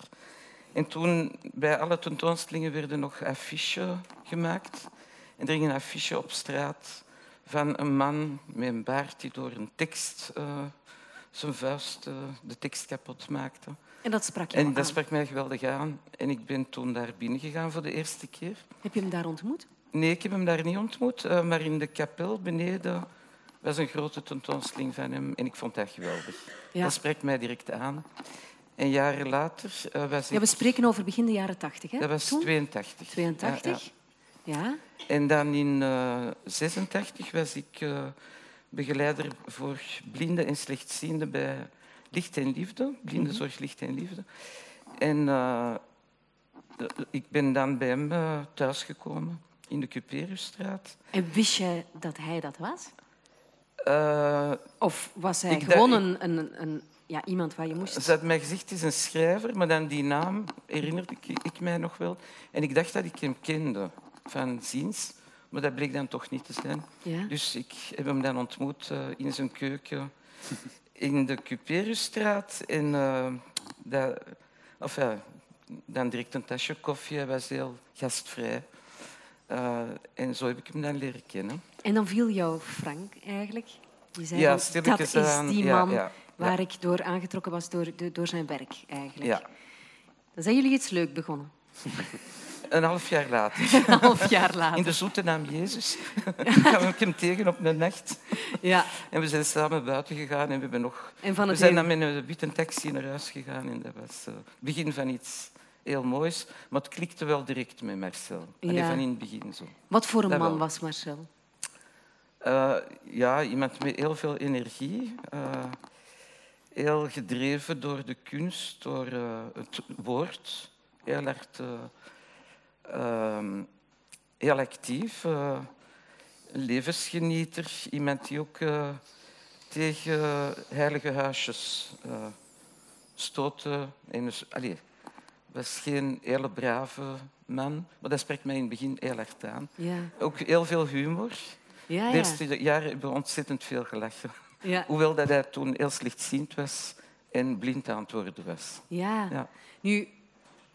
En toen, bij alle tentoonstellingen, werden nog affiches gemaakt. En er ging een affiche op straat van een man met een baard die door een tekst uh, zijn vuist de tekst kapot maakte. En dat sprak je En aan. dat sprak mij geweldig aan. En ik ben toen daar binnen gegaan voor de eerste keer. Heb je hem daar ontmoet? Nee, ik heb hem daar niet ontmoet. Uh, maar in de kapel beneden was een grote tentoonstelling van hem. En ik vond dat geweldig. Ja. Dat spreekt mij direct aan. En jaren later uh, was ja, we spreken over begin de jaren tachtig, hè? Dat was toen? 82. 82? Ja. ja. En dan in uh, 86 was ik uh, begeleider voor blinden en slechtzienden bij Licht en Liefde. Blindenzorg, Licht en Liefde. En uh, ik ben dan bij hem uh, thuisgekomen in de Cuperusstraat. En wist je dat hij dat was? Uh, of was hij gewoon een, een, een, ja, iemand waar je moest... Ze had mij gezegd, het is een schrijver, maar dan die naam herinnerde ik, ik mij nog wel. En ik dacht dat ik hem kende van ziens, maar dat bleek dan toch niet te zijn. Ja? Dus ik heb hem dan ontmoet uh, in zijn keuken [LAUGHS] in de Cuperusstraat. En uh, dat, enfin, dan direct een tasje koffie, hij was heel gastvrij. Uh, en zo heb ik hem dan leren kennen. En dan viel jou Frank eigenlijk Je zei Ja, van, dat is aan, die ja, man ja, waar ik door aangetrokken was door, door zijn werk, eigenlijk. Ja. Dan zijn jullie iets leuk begonnen. [LAUGHS] Een half jaar later, [LAUGHS] Een half jaar in later. de zoete naam Jezus, [LAUGHS] ik hem tegen op een nacht. Ja. En we zijn samen buiten gegaan en we hebben nog... En van We zijn dan met een witte taxi naar huis gegaan en dat was eh, het begin van iets heel moois. Maar het klikte wel direct met Marcel. Allee, Ja. van in het begin zo. Wat voor een Dat man wel. was Marcel? Eh, ja, iemand met heel veel energie. eh, heel gedreven door de kunst, door eh, het woord. Heel erg eh, ehm, heel actief. eh, een levensgenieter. Iemand die ook eh, tegen heilige huisjes eh stootte. En dus, allee, was geen hele brave man, maar dat spreekt mij in het begin heel erg aan. Ja, Ook heel veel humor. ja, De ja. eerste jaren hebben we ontzettend veel gelachen. ja. [LAUGHS] Hoewel dat hij toen heel slechtziend was en blind aan het worden was. ja. Ja. Nu,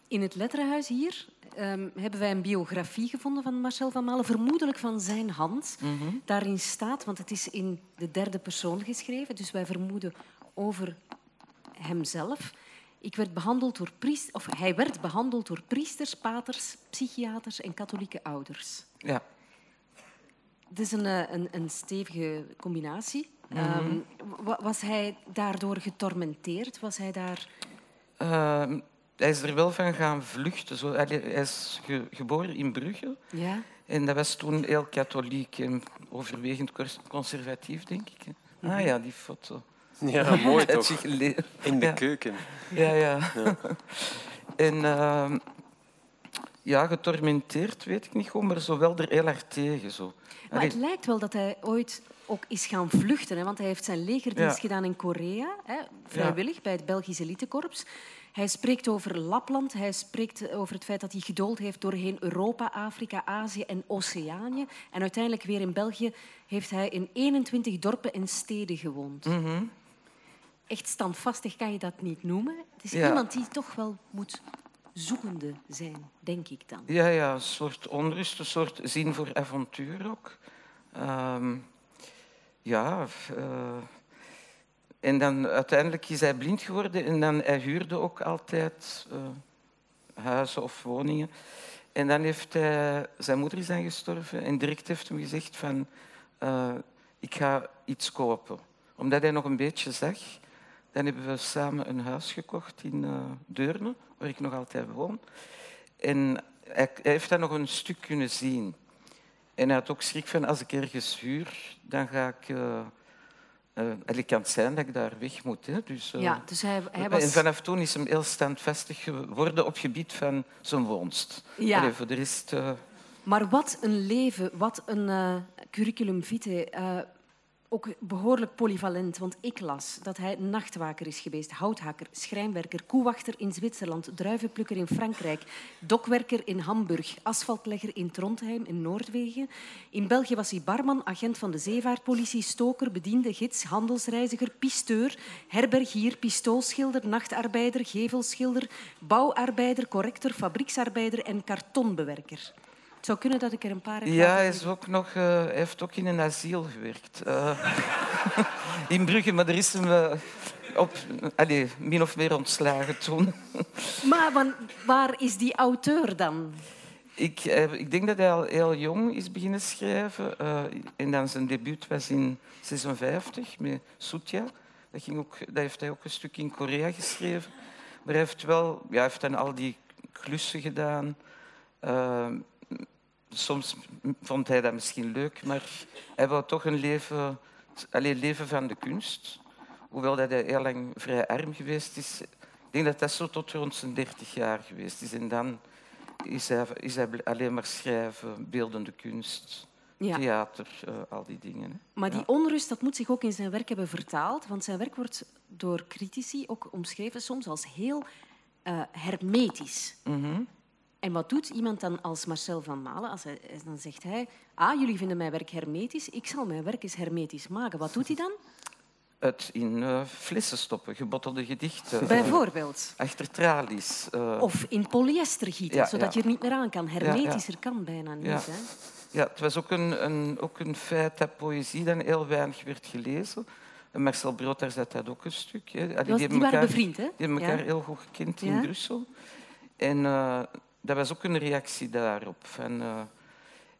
in het letterenhuis hier ehm, hebben wij een biografie gevonden van Marcel van Malen, vermoedelijk van zijn hand. Mhm. Daarin staat, want het is in de derde persoon geschreven, dus wij vermoeden over hemzelf. Ik werd behandeld door priest, of hij werd behandeld door priesters, paters, psychiaters en katholieke ouders. Ja. Het is een, eh, een, een stevige combinatie. Mhm. Ehm, wa- was hij daardoor getormenteerd? Was hij daar... Ehm, hij is er wel van gaan vluchten. Zo. Hij is ge- geboren in Brugge. Ja? En dat was toen heel katholiek en overwegend cons- conservatief, denk ik. hè. Mhm. Ah ja, die foto. Ja, mooi toch? In de Ja. keuken. Ja, ja. [LAUGHS] En ehm, ja, getormenteerd weet ik niet goed, maar zo wel er heel erg tegen. Zo. Maar Allee, het lijkt wel dat hij ooit ook is gaan vluchten. Hè? Want hij heeft zijn legerdienst Ja. gedaan in Korea, hè? vrijwillig, bij het Belgisch elitekorps. Hij spreekt over Lapland. Hij spreekt over het feit dat hij gedoold heeft doorheen Europa, Afrika, Azië en Oceanië. En uiteindelijk weer in België heeft hij in 21 dorpen en steden gewoond. mhm. Echt standvastig kan je dat niet noemen. Het is Ja. iemand die toch wel moet zoekende zijn, denk ik dan. Ja, ja, een soort onrust, een soort zin voor avontuur ook. Ehm, ja, eh, en dan uiteindelijk is hij blind geworden en dan hij huurde ook altijd eh, huizen of woningen. En dan heeft hij, zijn moeder is gestorven en direct heeft hem gezegd van, eh, ik ga iets kopen. Omdat hij nog een beetje zag, dan hebben we samen een huis gekocht in eh, Deurne, waar ik nog altijd woon. En hij, hij heeft dat nog een stuk kunnen zien. En hij had ook schrik van, als ik ergens huur, dan ga ik... het kan het zijn dat ik daar weg moet. Hè. Dus, eh, Ja, dus hij, hij En was... vanaf toen is hem heel standvastig geworden op het gebied van zijn woonst. Ja. Allee, voor de rest... eh, Maar wat een leven, wat een curriculum vitae. Ook behoorlijk polyvalent, want ik las dat hij nachtwaker is geweest, houthakker, schrijnwerker, koewachter in Zwitserland, druivenplukker in Frankrijk, dokwerker in Hamburg, asfaltlegger in Trondheim in Noordwegen. In België was hij barman, agent van de zeevaartpolitie, stoker, bediende, gids, handelsreiziger, pisteur, herbergier, pistoolschilder, nachtarbeider, gevelschilder, bouwarbeider, corrector, fabrieksarbeider en kartonbewerker. Het zou kunnen dat ik er een paar heb Ja, hij, is ook nog, hij heeft ook in een asiel gewerkt. Eh, [LAUGHS] in Brugge, maar er is hem eh, op, allee, min of meer ontslagen toen. [LAUGHS] Maar wan- waar is die auteur dan? Ik, ik denk dat hij al heel jong is beginnen schrijven. en dan zijn debuut was in 56 met Sutja. Dat, ging ook, dat heeft hij ook een stuk in Korea geschreven. Maar hij heeft, wel, ja, hij heeft dan al die klussen gedaan. Soms vond hij dat misschien leuk, maar hij wou toch een leven, alleen leven van de kunst. Hoewel dat hij heel lang vrij arm geweest is. Ik denk dat dat zo tot rond zijn 30 jaar geweest is. En dan is hij, is hij alleen maar schrijven, beeldende kunst, Ja. theater, eh, al die dingen. Hè. Maar die onrust dat moet zich ook in zijn werk hebben vertaald. Want zijn werk wordt door critici ook omschreven soms als heel eh, hermetisch. Mhm. En wat doet iemand dan als Marcel van Malen? Als hij, dan zegt hij, ah, jullie vinden mijn werk hermetisch. Ik zal mijn werk eens hermetisch maken. Wat doet hij dan? Het in eh, flessen stoppen, gebottelde gedichten. eh, Bijvoorbeeld. achter tralies. eh, Of in polyester gieten, Ja, zodat ja. je er niet meer aan kan. Hermetischer kan bijna niet. Ja. Hè? Ja, het was ook een, een, ook een feit dat poëzie dan heel weinig werd gelezen. En Marcel Brood, daar zat dat ook een stuk. Hè. Allee, Die, was- hebben die waren elkaar- bevriend, hè? Die hebben elkaar Ja. heel goed gekend Ja. in Brussel. En dat was ook een reactie daarop. Van, eh,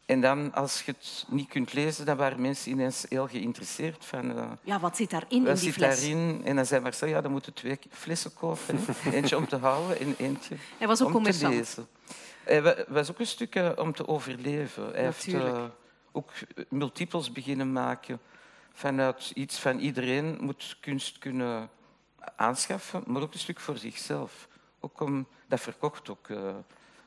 en dan, als je het niet kunt lezen, dan waren mensen ineens heel geïnteresseerd. Van, eh, Ja, wat zit daarin in wat die zit fles? daarin? En dan zei Marcel, ja, dan moeten twee flessen kopen. Eentje om te houden en eentje Hij was ook om te lezen. Hij wa- was ook een stuk eh, om te overleven. Hij heeft Natuurlijk. ook multiples beginnen maken. Vanuit iets van iedereen moet kunst kunnen aanschaffen, maar ook een stuk voor zichzelf. Ook om, dat verkocht ook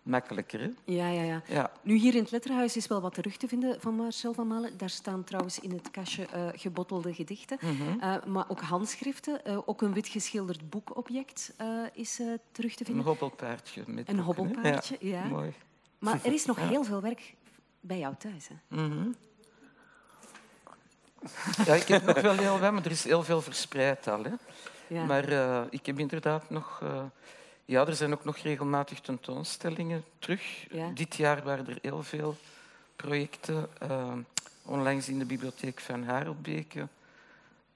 makkelijker. Hè? Ja, ja, ja. Ja. Nu, hier in het Letterhuis is wel wat terug te vinden van Marcel van Malen. Daar staan trouwens in het kastje eh, gebottelde gedichten, Mhm. eh, maar ook handschriften. Eh, ook een wit geschilderd boekobject is terug te Een vinden. hobbelpaardje. Met Een hobbelpaardje, ja. Mooi. Maar er is nog Ja. heel veel werk bij jou thuis. Hè? Mhm. Ja, ik heb nog wel heel wat, maar er is heel veel verspreid al. Hè. Ja. Maar ik heb inderdaad nog... ja, er zijn ook nog regelmatig tentoonstellingen terug. Ja. Dit jaar waren er heel veel projecten. eh, onlangs in de bibliotheek van Harelbeke.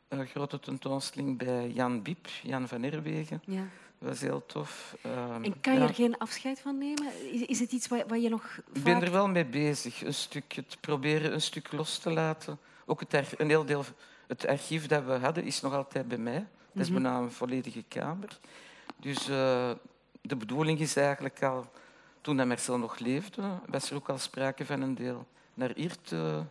Een grote tentoonstelling bij Jan Biep, Jan van Erwegen. ja. Dat was heel tof. Eh, En kan je ja. er geen afscheid van nemen? Is, is het iets waar, waar je nog Ik ben er wel mee bezig, een stuk, het proberen een stuk los te laten. Ook het, een heel deel, het archief dat we hadden is nog altijd bij mij. Dat is Mhm. bijna een volledige kamer. Dus eh, de bedoeling is eigenlijk al, toen dat Marcel nog leefde, was er ook al sprake van een deel naar hier te,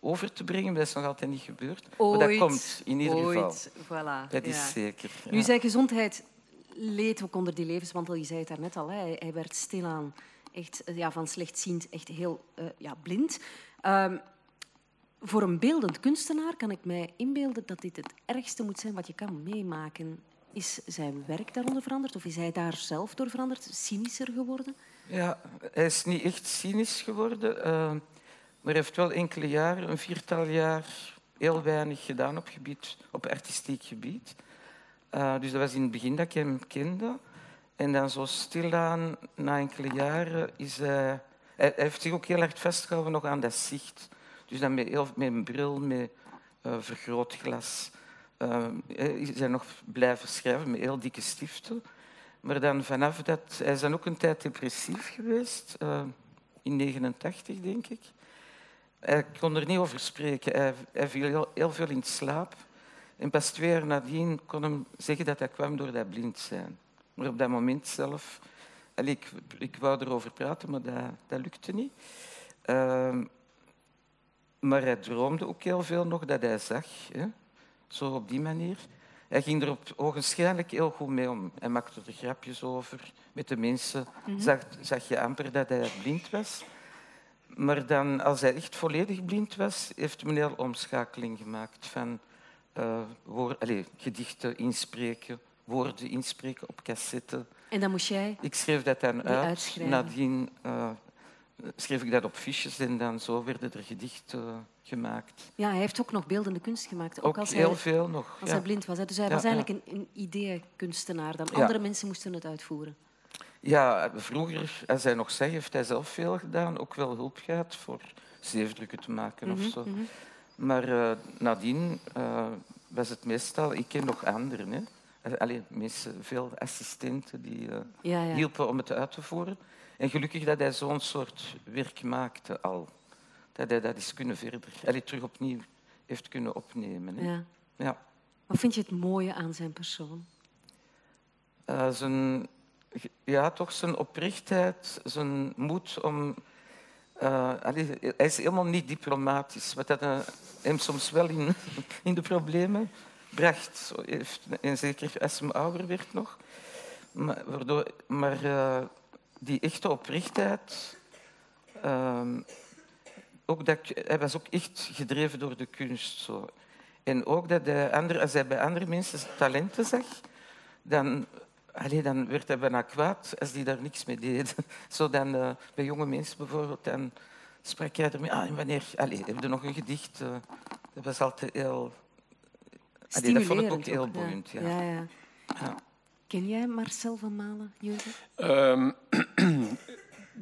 over te brengen. Maar dat is nog altijd niet gebeurd. maar dat Ooit, komt in ieder geval. Ooit, voilà. Dat ja. is zeker. Nu, zijn gezondheid leed ook onder die levenswandel. Je zei het daarnet al, hè. Hij, werd stilaan echt eh, ja, van slechtziend echt heel eh, ja, blind. Ehm, voor een beeldend kunstenaar kan ik mij inbeelden dat dit het ergste moet zijn wat je kan meemaken. Is zijn werk daaronder veranderd of is hij daar zelf door veranderd? Cynischer geworden? Ja, hij is niet echt cynisch geworden, eh, maar hij heeft wel enkele jaren, een viertal jaar, heel weinig gedaan op, gebied, op artistiek gebied. Eh, dus dat was in het begin dat ik hem kende. En dan zo stilaan, na enkele jaren, is hij... Hij heeft zich ook heel erg vastgehouden nog aan dat zicht. Dus dan met, heel, met een bril, met eh, vergrootglas. Eh, hij is hij nog blijven schrijven met heel dikke stiften. Maar dan vanaf dat... Hij is dan ook een tijd depressief geweest. eh, in 89, denk ik. Hij kon er niet over spreken. Hij, hij viel heel, heel veel in slaap. En pas twee jaar nadien kon hem zeggen dat hij kwam door dat blind zijn. Maar op dat moment zelf... Allee, ik, ik wou erover praten, maar dat, dat lukte niet. Ehm, maar hij droomde ook heel veel nog dat hij zag. Hè? Zo op die manier. Hij ging er op ogenschijnlijk heel goed mee om. Hij maakte er grapjes over. Met de mensen zag, zag je amper dat hij blind was. Maar dan, als hij echt volledig blind was, heeft hij een omschakeling gemaakt van eh, allee, gedichten inspreken, woorden inspreken op cassette. En dan moest jij... Ik schreef dat dan uit. Nadien eh, schreef ik dat op fiches en dan zo werden er gedichten gemaakt. Ja, hij heeft ook nog beeldende kunst gemaakt. Ook, Ook als, heel hij, veel nog. als ja. hij blind was. Hè. Dus hij Ja, was eigenlijk een, een ideeënkunstenaar. Dan andere mensen moesten het uitvoeren. Ja, vroeger, als hij nog zei, heeft hij zelf veel gedaan. Ook wel hulp gehad voor zeefdrukken te maken Mhm, of zo. Maar eh, nadien eh, was het meestal... Ik ken nog anderen. Hè. Allee, mensen, veel assistenten die eh, Ja, ja. hielpen om het uit te voeren. En gelukkig dat hij zo'n soort werk maakte al. Dat hij dat eens kunnen verder... Allee, terug opnieuw heeft kunnen opnemen. Hè. ja. Ja. Wat vind je het mooie aan zijn persoon? Eh, zijn, ja, toch zijn oprechtheid, zijn moed om... eh, allee, hij is helemaal niet diplomatisch, wat dat, hem soms wel in, [LAUGHS] in de problemen heeft, en zeker als hij ouder werd nog. Maar, waardoor, maar eh, die echte oprechtheid... ehm, ook dat, hij was ook echt gedreven door de kunst. Zo. En ook dat hij andere, als hij bij andere mensen talenten zag, dan, allee, dan werd hij bijna kwaad als die daar niks mee deden. [LAUGHS] Zo dan, eh, bij jonge mensen bijvoorbeeld, dan sprak hij ermee. Ah, wanneer allee, heb je nog een gedicht? eh, dat was altijd heel... Allee, dat vond ik ook heel boeiend. Ja. Ja, ja. Ja. Ken jij Marcel van Malen, Jurgen? Ehm, [CLEARS THROAT]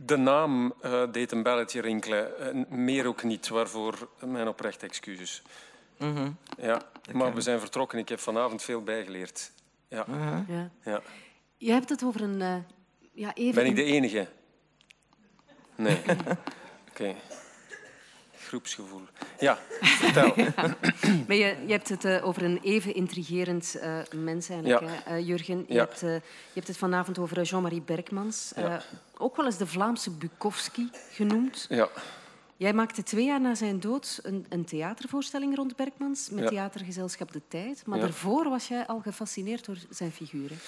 De naam uh, deed een belletje rinkelen. Uh, meer ook niet, waarvoor mijn oprechte excuses. Mm -hmm. Ja, maar we zijn vertrokken. Ik heb vanavond veel bijgeleerd. Ja. -huh. Ja. ja. Je hebt het over een... Uh, ja, even ben ik de enige? Nee. [LAUGHS] Oké. Okay. Groepsgevoel. Ja, vertel. [LAUGHS] ja. Maar je, je hebt het uh, over een even intrigerend uh, mens eigenlijk, Ja. hè, uh, Jurgen. Je, Ja. hebt, je hebt het vanavond over Jean-Marie Berkmans. Ook wel eens de Vlaamse Bukowski genoemd. Ja. Jij maakte twee jaar na zijn dood een, een theatervoorstelling rond Berkmans met theatergezelschap De Tijd. Maar daarvoor was jij al gefascineerd door zijn figuren.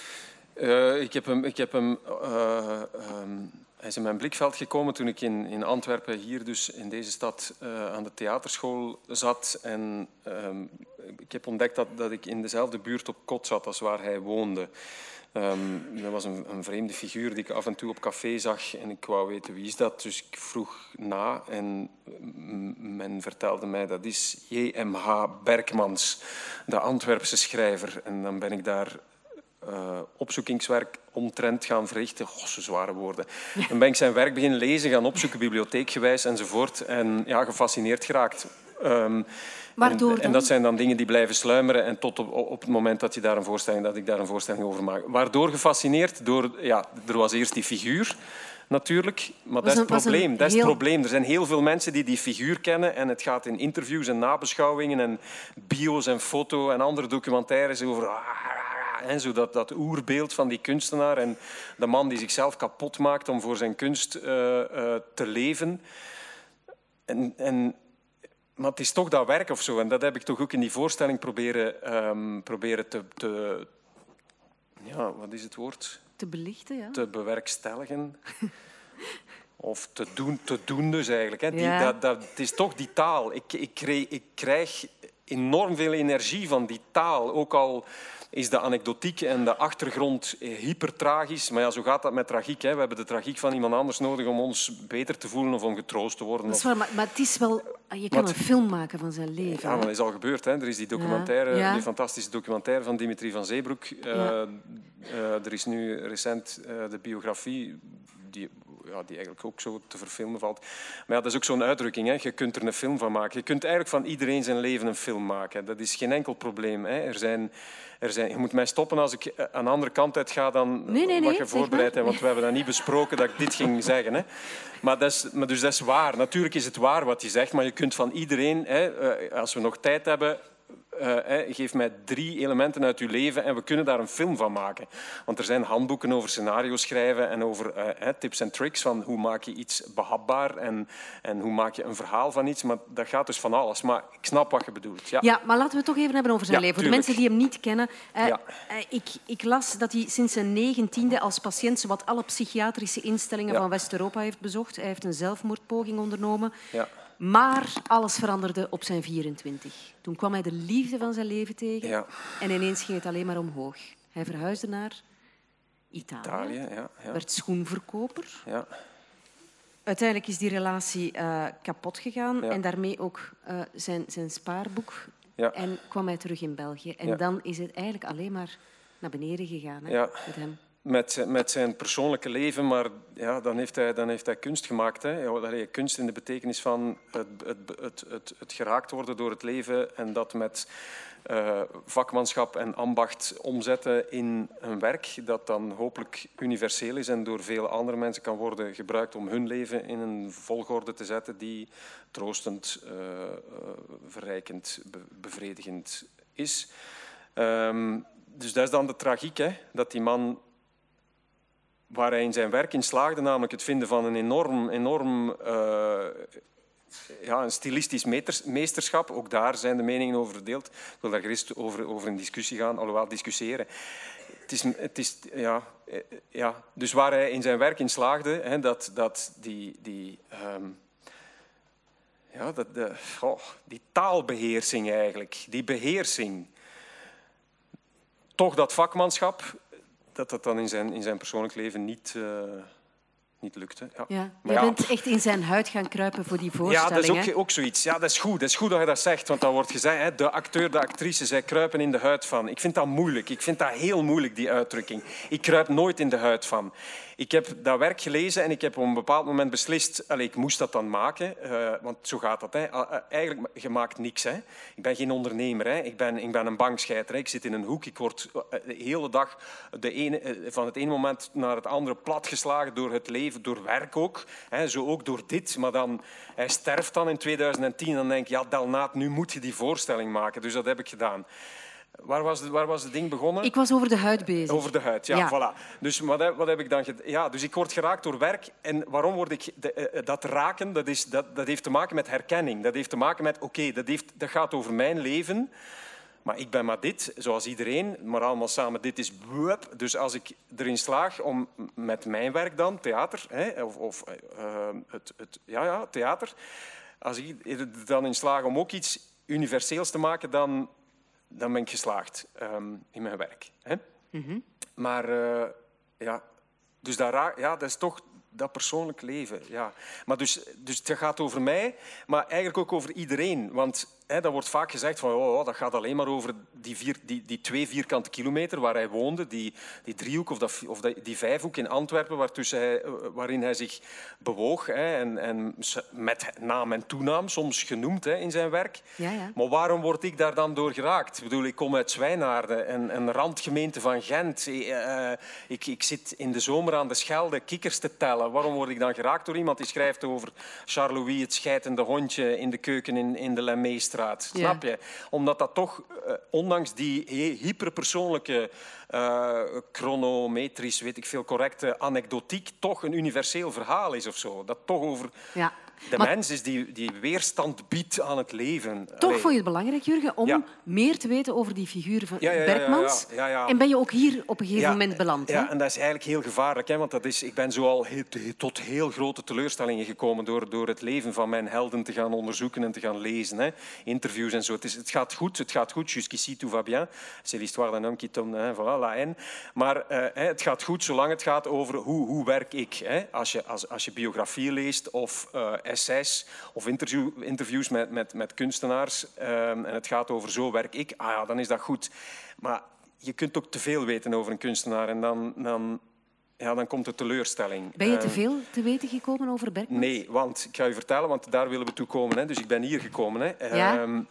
Eh, ik heb hem... Ik heb hem eh, ehm, hij is in mijn blikveld gekomen toen ik in, in Antwerpen, hier dus in deze stad, eh, aan de theaterschool zat. En ehm, ik heb ontdekt dat, dat ik in dezelfde buurt op kot zat als waar hij woonde. Ehm, dat was een, een vreemde figuur die ik af en toe op café zag en ik wou weten wie is dat. Dus ik vroeg na en mm, men vertelde mij dat is J.M.H. Berkmans, de Antwerpse schrijver. En dan ben ik daar uh, opzoekingswerk omtrent gaan verrichten. Oh, zo zware woorden. Dan ben ik zijn werk beginnen lezen, gaan opzoeken, bibliotheekgewijs enzovoort. En ja, gefascineerd geraakt. Um, Waardoor en, dan? en dat zijn dan dingen die blijven sluimeren en tot op, op het moment dat, je daar een voorstelling, dat ik daar een voorstelling over maak. Waardoor gefascineerd? Door, ja, er was eerst die figuur natuurlijk, maar dat is het probleem. Dat is het probleem. Er zijn heel veel mensen die die figuur kennen en het gaat in interviews en nabeschouwingen en bio's en foto en andere documentaires over en zo dat, dat oerbeeld van die kunstenaar en de man die zichzelf kapot maakt om voor zijn kunst eh, eh, te leven. En, en, maar het is toch dat werk of zo. En dat heb ik toch ook in die voorstelling proberen, ehm, proberen te, te... Ja, wat is het woord? Te belichten, ja. Te bewerkstelligen. [LAUGHS] Of te doen, te doen dus eigenlijk. Hè. Die, Ja. dat, dat, het is toch die taal. Ik, ik, krijg, ik krijg enorm veel energie van die taal. Ook al is de anekdotiek en de achtergrond eh, hypertragisch. Maar ja, zo gaat dat met tragiek. Hè. We hebben de tragiek van iemand anders nodig om ons beter te voelen of om getroost te worden. Dat is Of... waar, maar, maar het is wel... Je kan een film maken van zijn leven. Ja, maar dat is al gebeurd. Hè. Er is die documentaire, Ja, ja. die fantastische documentaire van Dimitri van Zeebroek. Eh, eh, er is nu recent de biografie, die, ja, die eigenlijk ook zo te verfilmen valt. Maar ja, dat is ook zo'n uitdrukking. Hè. Je kunt er een film van maken. Je kunt eigenlijk van iedereen zijn leven een film maken. Dat is geen enkel probleem. Hè. Er zijn, er zijn, je moet mij stoppen als ik eh, aan de andere kant uit ga dan Nee, nee, nee, wat je voorbereid hebt. Want we hebben dat niet besproken dat ik dit ging zeggen. Hè. Maar, dat is, maar dus dat is waar. Natuurlijk is het waar wat je zegt, maar je kunt van iedereen, hè, eh, als we nog tijd hebben, eh, geef mij drie elementen uit uw leven en we kunnen daar een film van maken. Want er zijn handboeken over scenario's schrijven en over eh, tips en tricks van hoe maak je iets behapbaar en, en hoe maak je een verhaal van iets. Maar dat gaat dus van alles. Maar ik snap wat je bedoelt. Ja. Ja, maar laten we het toch even hebben over zijn Ja, leven. Voor de mensen die hem niet kennen. eh, Ja. ik, ik las dat hij sinds zijn negentiende als patiënt zowat alle psychiatrische instellingen Ja. van West-Europa heeft bezocht. Hij heeft een zelfmoordpoging ondernomen. Maar alles veranderde op zijn 24. Toen kwam hij de liefde van zijn leven tegen. Ja. En ineens ging het alleen maar omhoog. Hij verhuisde naar Italië. Italië, ja. ja, Werd schoenverkoper. ja. Uiteindelijk is die relatie eh, kapot gegaan en daarmee ook eh, zijn, zijn spaarboek. Ja. En kwam hij terug in België. En dan is het eigenlijk alleen maar naar beneden gegaan hè, Ja. met hem. Met, met zijn persoonlijke leven, maar ja, dan, heeft hij, dan heeft hij kunst gemaakt. Hè. Allee, kunst in de betekenis van het, het, het, het, het geraakt worden door het leven en dat met eh, vakmanschap en ambacht omzetten in een werk dat dan hopelijk universeel is en door veel andere mensen kan worden gebruikt om hun leven in een volgorde te zetten die troostend, eh, eh, verrijkend, be- bevredigend is. Ehm, dus dat is dan de tragiek, hè, dat die man waar hij in zijn werk in slaagde, namelijk het vinden van een enorm, enorm eh, ja, een stilistisch meesterschap. Ook daar zijn de meningen over verdeeld. Ik wil daar gerust over, over in discussie gaan, alhoewel discussiëren. Het is, het is, ja, eh, ja, dus waar hij in zijn werk in slaagde, hè, dat, dat die, die, ehm, ja, dat, de, oh, die taalbeheersing eigenlijk, die beheersing, toch dat vakmanschap, dat dat dan in zijn, in zijn persoonlijk leven niet, eh, niet lukte. Ja. Ja. Ja, bent echt in zijn huid gaan kruipen voor die ja, voorstelling. dat is hè? ook, ook zoiets. Ja, dat is goed. Dat is goed dat je dat zegt, want dan wordt gezegd, hè, de acteur, de actrice, zij kruipen in de huid van. Ik vind dat moeilijk. Ik vind dat heel moeilijk, die uitdrukking. Ik kruip nooit in de huid van. Ik heb dat werk gelezen en ik heb op een bepaald moment beslist, allez, ik moest dat dan maken, uh, want zo gaat dat. Hè. Eigenlijk, je maakt niks. Hè. Ik ben geen ondernemer, hè. Ik, ben, ik ben een bankscheiter. Ik zit in een hoek, ik word de hele dag de ene, van het ene moment naar het andere platgeslagen door het leven, door werk ook. Hè. Zo ook door dit, maar dan, hij sterft dan in 2010 en dan denk ik, ja, Dalnaat, nu moet je die voorstelling maken. Dus dat heb ik gedaan. Waar was, het, waar was het ding begonnen? Ik was over de huid bezig. Over de huid, ja. Voilà. Dus wat heb, wat heb ik dan gedaan? Ja, dus ik word geraakt door werk. En waarom word ik... De, eh, dat raken, dat, is, dat, dat heeft te maken met herkenning. Dat heeft te maken met, oké, dat dat, dat gaat over mijn leven. Maar ik ben maar dit, zoals iedereen, maar allemaal samen dit is wup. Dus als ik erin slaag om met mijn werk dan, theater, hè, of, of uh, het, het, ja, ja, theater, als ik er dan in slaag om ook iets universeels te maken, dan dan ben ik geslaagd um, in mijn werk. Hè? Mm -hmm. Maar uh, ja, dus daar, ja, dat is toch dat persoonlijk leven. Ja. Maar dus, dus het gaat over mij, maar eigenlijk ook over iedereen. Want Hè, dat wordt vaak gezegd van oh, oh, dat gaat alleen maar over die, vier, die, die twee vierkante kilometer waar hij woonde, die, die driehoek of, dat, of die vijfhoek in Antwerpen hij, eh, waarin hij zich bewoog hè, en, en met naam en toenaam soms genoemd hè, in zijn werk. Ja, ja. Maar waarom word ik daar dan door geraakt? Ik bedoel, ik kom uit Zwijnaarden, een, een randgemeente van Gent. Uh, ik, ik zit in de zomer aan de Schelde kikkers te tellen. Waarom word ik dan geraakt door iemand die schrijft over Charles-Louis, het scheidende hondje in de keuken in, in de Snap je? Omdat dat toch, uh, ondanks die hyperpersoonlijke, uh, chronometrisch, weet ik veel, correcte anekdotiek, toch een universeel verhaal is of zo. Dat toch over... Ja de mens is die, die weerstand biedt aan het leven. Toch vond je het belangrijk, Jurgen, om meer te weten over die figuur van Bergmans. En ben je ook hier op een gegeven moment beland. Ja, en dat is eigenlijk heel gevaarlijk. Hè? Want dat is, ik ben zo al tot heel grote teleurstellingen gekomen door, door het leven van mijn helden te gaan onderzoeken en te gaan lezen. Hè? Interviews en zo. Het, is, het gaat goed, het gaat goed. Jusqu'ici, tout va bien. C'est l'histoire d'un homme qui tombe, voilà, la haine. Maar uh, het gaat goed zolang het gaat over hoe, hoe werk ik. Hè? Als, je, als, als je biografie leest of uh, essays of interview, interviews met, met, met kunstenaars um, en het gaat over zo werk ik, ah ja, dan is dat goed. Maar je kunt ook te veel weten over een kunstenaar en dan, dan, ja, dan komt de teleurstelling. Ben je te ehm, veel te weten gekomen over Bergmans? Nee, want ik ga je vertellen, want daar willen we toe komen. Hè. Dus ik ben hier gekomen. Hè. Ja? Um,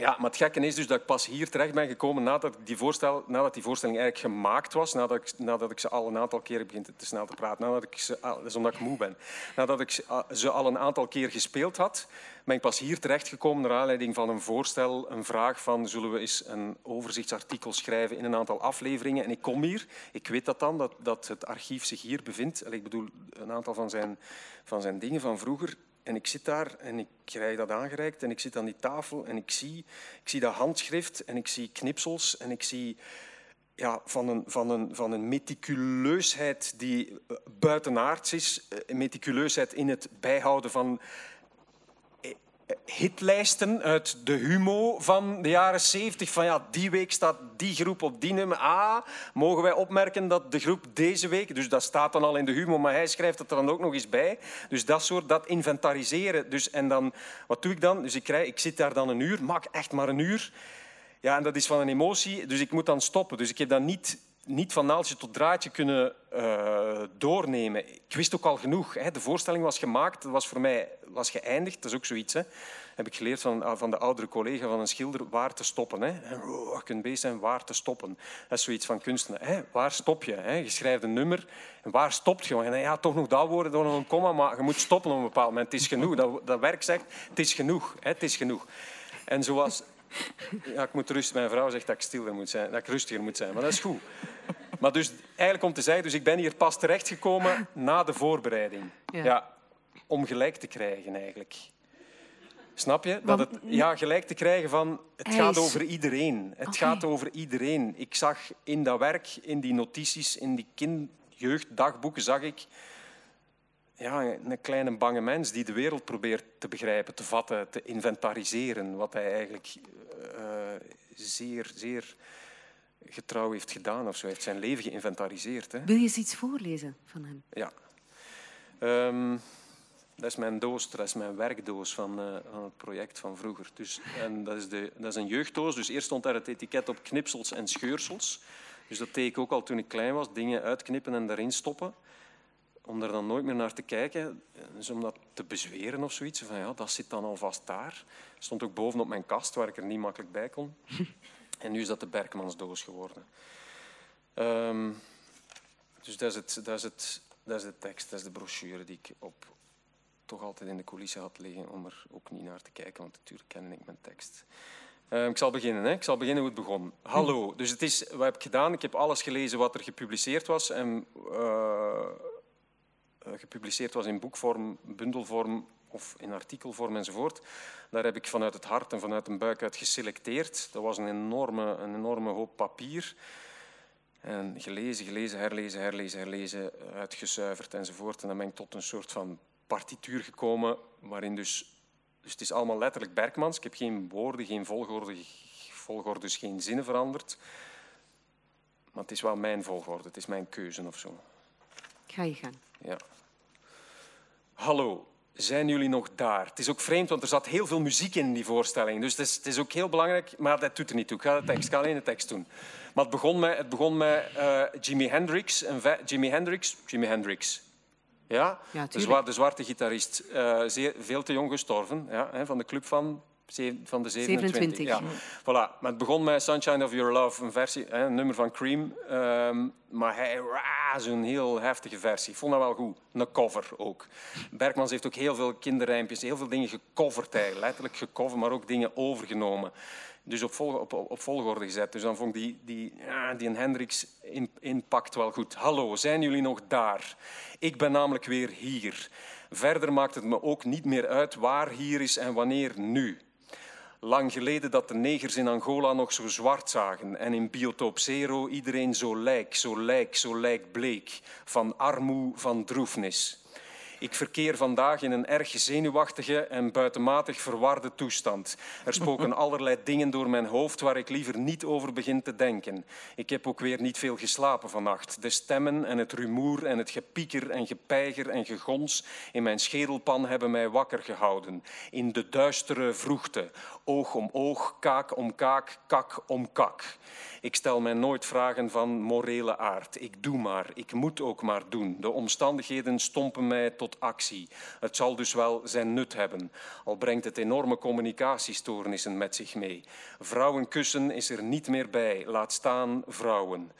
ja, maar het gekke is dus dat ik pas hier terecht ben gekomen nadat die, voorstel, nadat die voorstelling eigenlijk gemaakt was, nadat ik, nadat ik ze al een aantal keer begin te, snel te praten, nadat ik ze, dat is omdat ik moe ben, nadat ik ze, ze, al een aantal keer gespeeld had, ben ik pas hier terecht gekomen naar aanleiding van een voorstel, een vraag van zullen we eens een overzichtsartikel schrijven in een aantal afleveringen. En ik kom hier, ik weet dat dan, dat, dat het archief zich hier bevindt. Ik bedoel, een aantal van zijn, van zijn dingen van vroeger en ik zit daar en ik krijg dat aangereikt en ik zit aan die tafel en ik zie, ik zie dat handschrift en ik zie knipsels en ik zie ja, van, een, van, een, van een meticuleusheid die buitenaards is, een meticuleusheid in het bijhouden van hitlijsten uit de humo van de jaren 70. Van ja, die week staat die groep op die nummer. Ah, mogen wij opmerken dat de groep deze week... Dus dat staat dan al in de humo, maar hij schrijft het er dan ook nog eens bij. Dus dat soort, dat inventariseren. Dus, en dan, wat doe ik dan? Dus ik, krijg, ik zit daar dan een uur, maak echt maar een uur. Ja, en dat is van een emotie, dus ik moet dan stoppen. Dus ik heb dan niet niet van naaldje tot draadje kunnen uh, doornemen. Ik wist ook al genoeg. Hè. De voorstelling was gemaakt, was voor mij was geëindigd. Dat is ook zoiets. Hè. Heb ik geleerd van, ah, van de oudere collega van een schilder, waar te stoppen. Hè. Oh, je kunt bezig zijn waar te stoppen. Dat is zoiets van kunsten. Hè. Waar stop je? Hè. Je schrijft een nummer en waar stopt je? En ja, toch nog dat woorden, toch nog een komma, maar je moet stoppen op een bepaald moment. Het is genoeg. Dat, dat werk zegt, het is genoeg. Hè. Het is genoeg. En zoals [LAUGHS] ja, ik moet rust. Mijn vrouw zegt dat ik stil moet zijn, dat ik rustiger moet zijn. Maar dat is goed. Maar dus eigenlijk om te zeggen, dus ik ben hier pas terechtgekomen na de voorbereiding. Ja. om gelijk te krijgen eigenlijk. Snap je? Dat het, ja, gelijk te krijgen van het gaat over iedereen. Het gaat over iedereen. Ik zag in dat werk, in die notities, in die kind, jeugddagboeken, zag ik ja, een kleine bange mens die de wereld probeert te begrijpen, te vatten, te inventariseren. Wat hij eigenlijk uh, zeer, zeer getrouw heeft gedaan of zo. Hij heeft zijn leven geïnventariseerd. Hè. Wil je eens iets voorlezen van hem? Ja. Um, dat is mijn doos, dat is mijn werkdoos van, uh, van het project van vroeger. Dus, en dat, is de, dat is een jeugddoos. Dus eerst stond daar het etiket op knipsels en scheursels. Dus dat deed ik ook al toen ik klein was. Dingen uitknippen en daarin stoppen. Om daar dan nooit meer naar te kijken. Dus om dat te bezweren of zoiets. Van ja, dat zit dan alvast daar. Stond ook boven op mijn kast, waar ik er niet makkelijk bij kon. [LAUGHS] En nu is dat de Berkmansdoos geworden. Um, dus dat is, het, dat, is het, dat is de tekst, dat is de brochure die ik op, toch altijd in de coulissen had liggen om er ook niet naar te kijken, want natuurlijk ken ik mijn tekst. Uh, ik zal beginnen. Hè. Ik zal beginnen hoe het begon. Hallo. Dus het is, wat heb ik gedaan? Ik heb alles gelezen wat er gepubliceerd was. En, uh, gepubliceerd was in boekvorm, bundelvorm of in artikelvorm enzovoort. Daar heb ik vanuit het hart en vanuit de buik uit geselecteerd. Dat was een enorme, een enorme hoop papier. En gelezen, gelezen, herlezen, herlezen, herlezen, uitgezuiverd enzovoort. En dan ben ik tot een soort van partituur gekomen waarin dus... Dus het is allemaal letterlijk Berkmans. Ik heb geen woorden, geen volgorde, volgorde dus geen zinnen veranderd. Maar het is wel mijn volgorde, het is mijn keuze of zo. Ga je gaan. Ja. Hallo, zijn jullie nog daar? Het is ook vreemd, want er zat heel veel muziek in die voorstelling. Dus het is, het is ook heel belangrijk, maar dat doet er niet toe. Ik ga, de tekst, ik ga alleen de tekst doen. Maar het begon met, het begon met uh, Jimi Hendrix. Jimi Hendrix, Jimi Hendrix. Ja? ja de, zwa de, zwarte gitarist. Uh, zeer, veel te jong gestorven. Ja, hè, van de club van van de 27. 27. Ja. Voilà. Maar het begon met Sunshine of Your Love, een, versie, een nummer van Cream. Um, maar hij, zo'n heel heftige versie. Ik vond dat wel goed. Een cover ook. Bergmans heeft ook heel veel kinderrijmpjes, heel veel dingen gecoverd eigenlijk. Letterlijk gecoverd, maar ook dingen overgenomen. Dus op, op, op volgorde gezet. Dus dan vond ik die, die, ja, die Hendrix impact wel goed. Hallo, zijn jullie nog daar? Ik ben namelijk weer hier. Verder maakt het me ook niet meer uit waar hier is en wanneer nu. Lang geleden dat de negers in Angola nog zo zwart zagen en in Biotoop Zero iedereen zo lijk, zo lijk, zo lijkbleek, van armoe, van droefnis. Ik verkeer vandaag in een erg zenuwachtige en buitenmatig verwarde toestand. Er spoken [LAUGHS] allerlei dingen door mijn hoofd waar ik liever niet over begin te denken. Ik heb ook weer niet veel geslapen vannacht. De stemmen en het rumoer en het gepieker en gepeiger en gegons in mijn schedelpan hebben mij wakker gehouden. In de duistere vroegte, oog om oog, kaak om kaak, kak om kak. Ik stel mij nooit vragen van morele aard. Ik doe maar, ik moet ook maar doen. De omstandigheden stompen mij tot actie. Het zal dus wel zijn nut hebben, al brengt het enorme communicatiestoornissen met zich mee. Vrouwen kussen is er niet meer bij, laat staan vrouwen.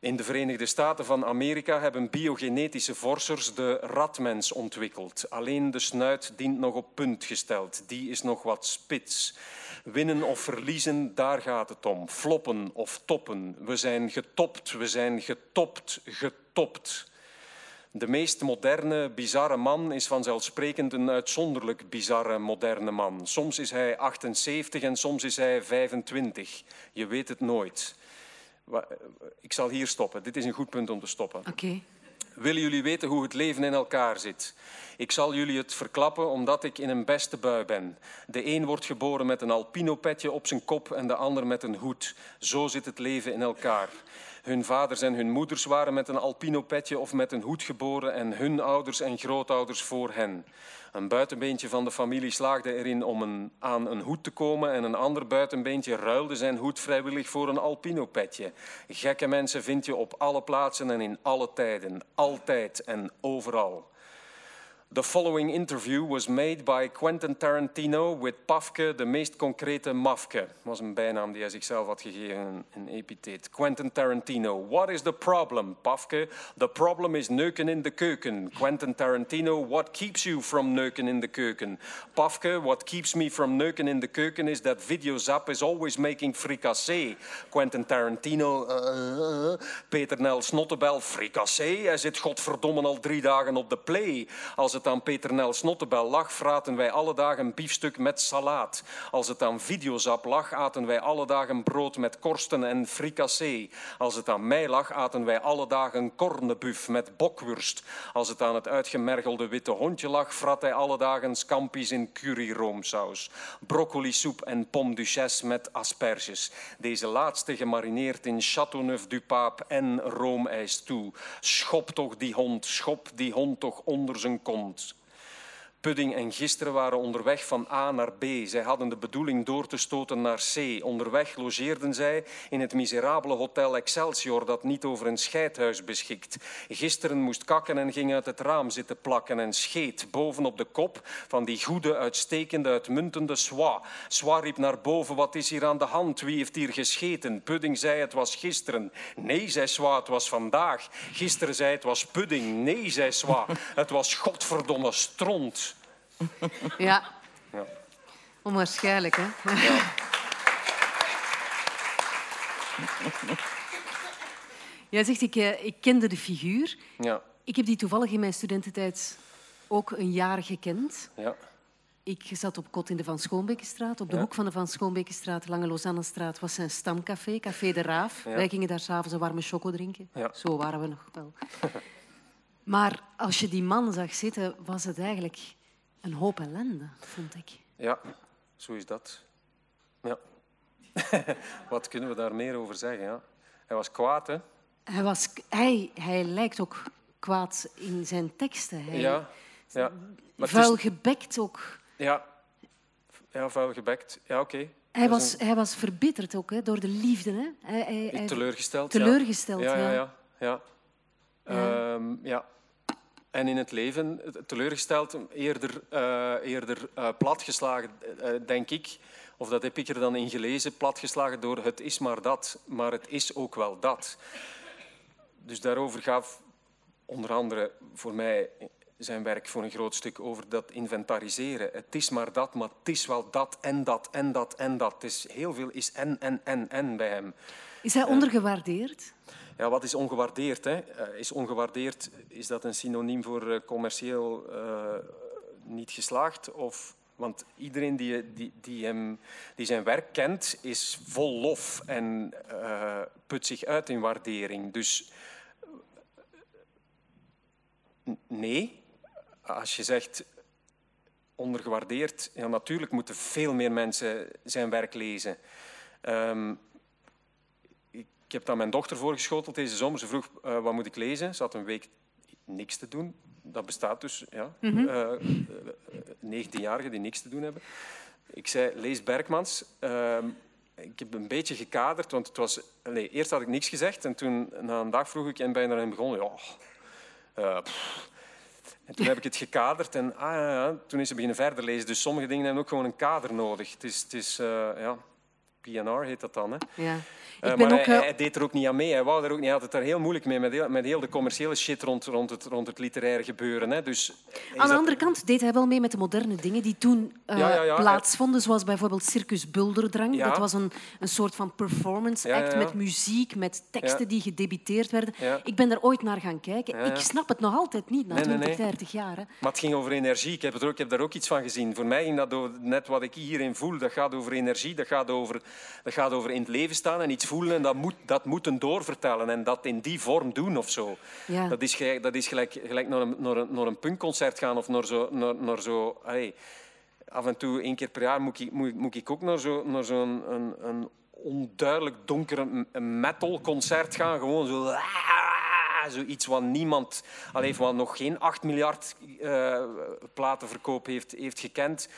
In de Verenigde Staten van Amerika hebben biogenetische forsers de ratmens ontwikkeld. Alleen de snuit dient nog op punt gesteld. Die is nog wat spits. Winnen of verliezen, daar gaat het om. Floppen of toppen. We zijn getopt, we zijn getopt, getopt. De meest moderne, bizarre man is vanzelfsprekend een uitzonderlijk bizarre, moderne man. Soms is hij 78 en soms is hij 25. Je weet het nooit. Ik zal hier stoppen. Dit is een goed punt om te stoppen. Oké. Willen jullie weten hoe het leven in elkaar zit? Ik zal jullie het verklappen omdat ik in een beste bui ben. De een wordt geboren met een alpino-petje op zijn kop en de ander met een hoed. Zo zit het leven in elkaar. Hun vaders en hun moeders waren met een alpino-petje of met een hoed geboren en hun ouders en grootouders voor hen. Een buitenbeentje van de familie slaagde erin om aan een hoed te komen en een ander buitenbeentje ruilde zijn hoed vrijwillig voor een alpino-petje. Gekke mensen vind je op alle plaatsen en in alle tijden, altijd en overal. The following interview was made by Quentin Tarantino with Pafke, de meest concrete Mafke. was een bijnaam die hij zichzelf had gegeven, een epiteet. Quentin Tarantino. What is the problem, Pafke? The problem is neuken in de keuken. Quentin Tarantino. What keeps you from neuken in de keuken? Pafke. What keeps me from neuken in de keuken is that Videozap is always making fricassee. Quentin Tarantino. Uh, Peter Nel Snottebel. Fricassee? Hij zit godverdomme al drie dagen op de play. Als het aan Peter Nel Snottebel lag, fraten wij alle dagen een biefstuk met salaat. Als het aan Videozap lag, aten wij alle dagen brood met korsten en fricassee. Als het aan mij lag, aten wij alle dagen kornebuf met bokwurst. Als het aan het uitgemergelde witte hondje lag, frat hij alle dagen scampi's in curryroomsaus. Broccolisoep en pomme duchesse met asperges. Deze laatste gemarineerd in Châteauneuf-du-Pape en roomijs toe. Schop toch die hond, schop die hond toch onder zijn kont ons Pudding en gisteren waren onderweg van A naar B. Zij hadden de bedoeling door te stoten naar C. Onderweg logeerden zij in het miserabele hotel Excelsior dat niet over een scheidhuis beschikt. Gisteren moest kakken en ging uit het raam zitten plakken en scheet bovenop de kop van die goede, uitstekende, uitmuntende Swa. Swa riep naar boven, wat is hier aan de hand? Wie heeft hier gescheten? Pudding zei het was gisteren. Nee, zei Swa, het was vandaag. Gisteren zei het was pudding. Nee, zei Swa, het was godverdomme stront. Ja. [LAUGHS] Ja. Onwaarschijnlijk, hè? [LAUGHS] Ja. Jij zegt, ik, eh, ik kende de figuur. Ja, Ik heb die toevallig in mijn studententijd ook een jaar gekend. ja, Ik zat op kot in de Van Schoonbekenstraat. Op de Ja. hoek van de Van Schoonbekenstraat, Lange Lausannestraat, was zijn stamcafé, Café de Raaf. Ja. Wij gingen daar s'avonds een warme choco drinken. Ja. Zo waren we nog wel. [LAUGHS] maar als je die man zag zitten, was het eigenlijk een hoop ellende, vond ik. ja, zo is dat. Ja. [LAUGHS] Wat kunnen we daar meer over zeggen? Ja? Hij was kwaad, hè? Hij, was, hij, hij lijkt ook kwaad in zijn teksten. Hij, Ja, ja. Maar vuil is- gebekt ook. ja. ja, vuil gebekt. Ja, oké. Hij was, hij was verbitterd ook hè, door de liefde. Hè. Hij, hij, hij- Teleurgesteld. ja. teleurgesteld, Ja, ja, ja. ja. ja. Ehm, ja. En in het leven, teleurgesteld, eerder, eh, eerder eh, platgeslagen, eh, denk ik. Of dat heb ik er dan in gelezen, platgeslagen door het is maar dat, maar het is ook wel dat. Dus daarover gaat onder andere voor mij zijn werk voor een groot stuk over dat inventariseren. Het is maar dat, maar het is wel dat en dat en dat en dat. Het is heel veel is en, en, en, en bij hem. Is hij ondergewaardeerd? Ja, wat is ongewaardeerd? Hè? Eh, is ongewaardeerd, is dat een synoniem voor eh, commercieel eh, niet geslaagd? Of, want iedereen die, die, die, hem, die zijn werk kent, is vol lof en eh, put zich uit in waardering. Dus nee, als je zegt ondergewaardeerd, ja, natuurlijk moeten veel meer mensen zijn werk lezen. Ehm, ik heb dat aan mijn dochter voorgeschoteld deze zomer. Ze vroeg, eh, wat moet ik lezen? Ze had een week niks te doen. Dat bestaat dus, ja. Mhm. Eh, eh, 19-jarigen die niks te doen hebben. Ik zei, lees Bergmans. Ehm, ik heb een beetje gekaderd, want het was... Allee, eerst had ik niks gezegd en toen, na een dag, vroeg ik, en ben je daarin begonnen? Ja. En toen heb ik het gekaderd en ah, ja, ja, toen is ze beginnen verder lezen. Dus sommige dingen hebben ook gewoon een kader nodig. Het is, het is ja, PNR heet dat dan, hè. Ja. Eh, Ik ben maar ook... hij, eh, hij deed er ook niet aan mee. Hij, wou er ook niet, had het daar heel moeilijk mee met heel, met heel de commerciële shit rond, rond, het, rond het literaire gebeuren. Hè. Dus, Aan de dat- andere kant deed hij wel mee met de moderne dingen die toen Ja, ja, ja. plaatsvonden, zoals bijvoorbeeld Circus Bulderdrang. Dat was een, een soort van performance act met muziek, met teksten die gedebiteerd werden. Ik ben daar ooit naar gaan kijken. Ik snap het nog altijd niet, na Nee, nee, 20, nee. 30 jaar. Hè. Maar het ging over energie. Ik heb, er ook, ik heb daar ook iets van gezien. Voor mij ging dat over, net wat ik hierin voel. Dat gaat over energie, dat gaat over, dat gaat over in het leven staan en iets voelen. En dat, moet, dat moeten doorvertellen en dat in die vorm doen of zo. Ja. Dat is, gelijk, dat is gelijk, gelijk naar, een, naar, een, naar een punkconcert gaan of naar zo... Naar, naar zo hey, af en toe, één keer per jaar, moet ik, moet, moet ik ook naar zo'n naar zo'n een, een onduidelijk donkere m- metalconcert gaan. Gewoon zo... Zoiets wat niemand, alleen wat nog geen 8 miljard eh, platenverkoop heeft, heeft gekend.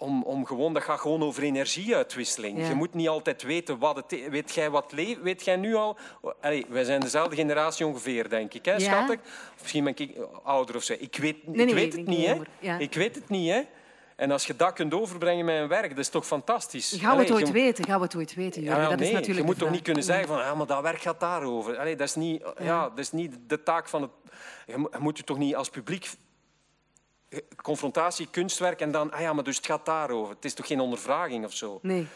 Om, om gewoon, dat gaat gewoon over energieuitwisseling. Ja. Je moet niet altijd weten wat het is. Weet jij, wat le- weet jij nu al? Allee, wij zijn dezelfde generatie ongeveer, denk ik. Hè, Ja. schat ik? Of misschien ben ik ouder of zo. Ik weet, Nee, ik weet het niet. Hè? Ja. Ik weet het niet. Hè? En als je dat kunt overbrengen met een werk, dat is toch fantastisch? Gaan we het ooit je- weten? Gaan we het ooit weten, ja, dat nee, is natuurlijk je moet toch niet kunnen zeggen van ja, maar dat werk gaat daarover. Allee, dat, is niet, ja. dat is niet de taak van het... Je moet je toch niet als publiek... Confrontatie, kunstwerk en dan... Ah ja, maar dus het gaat daarover. Het is toch geen ondervraging of zo? Nee.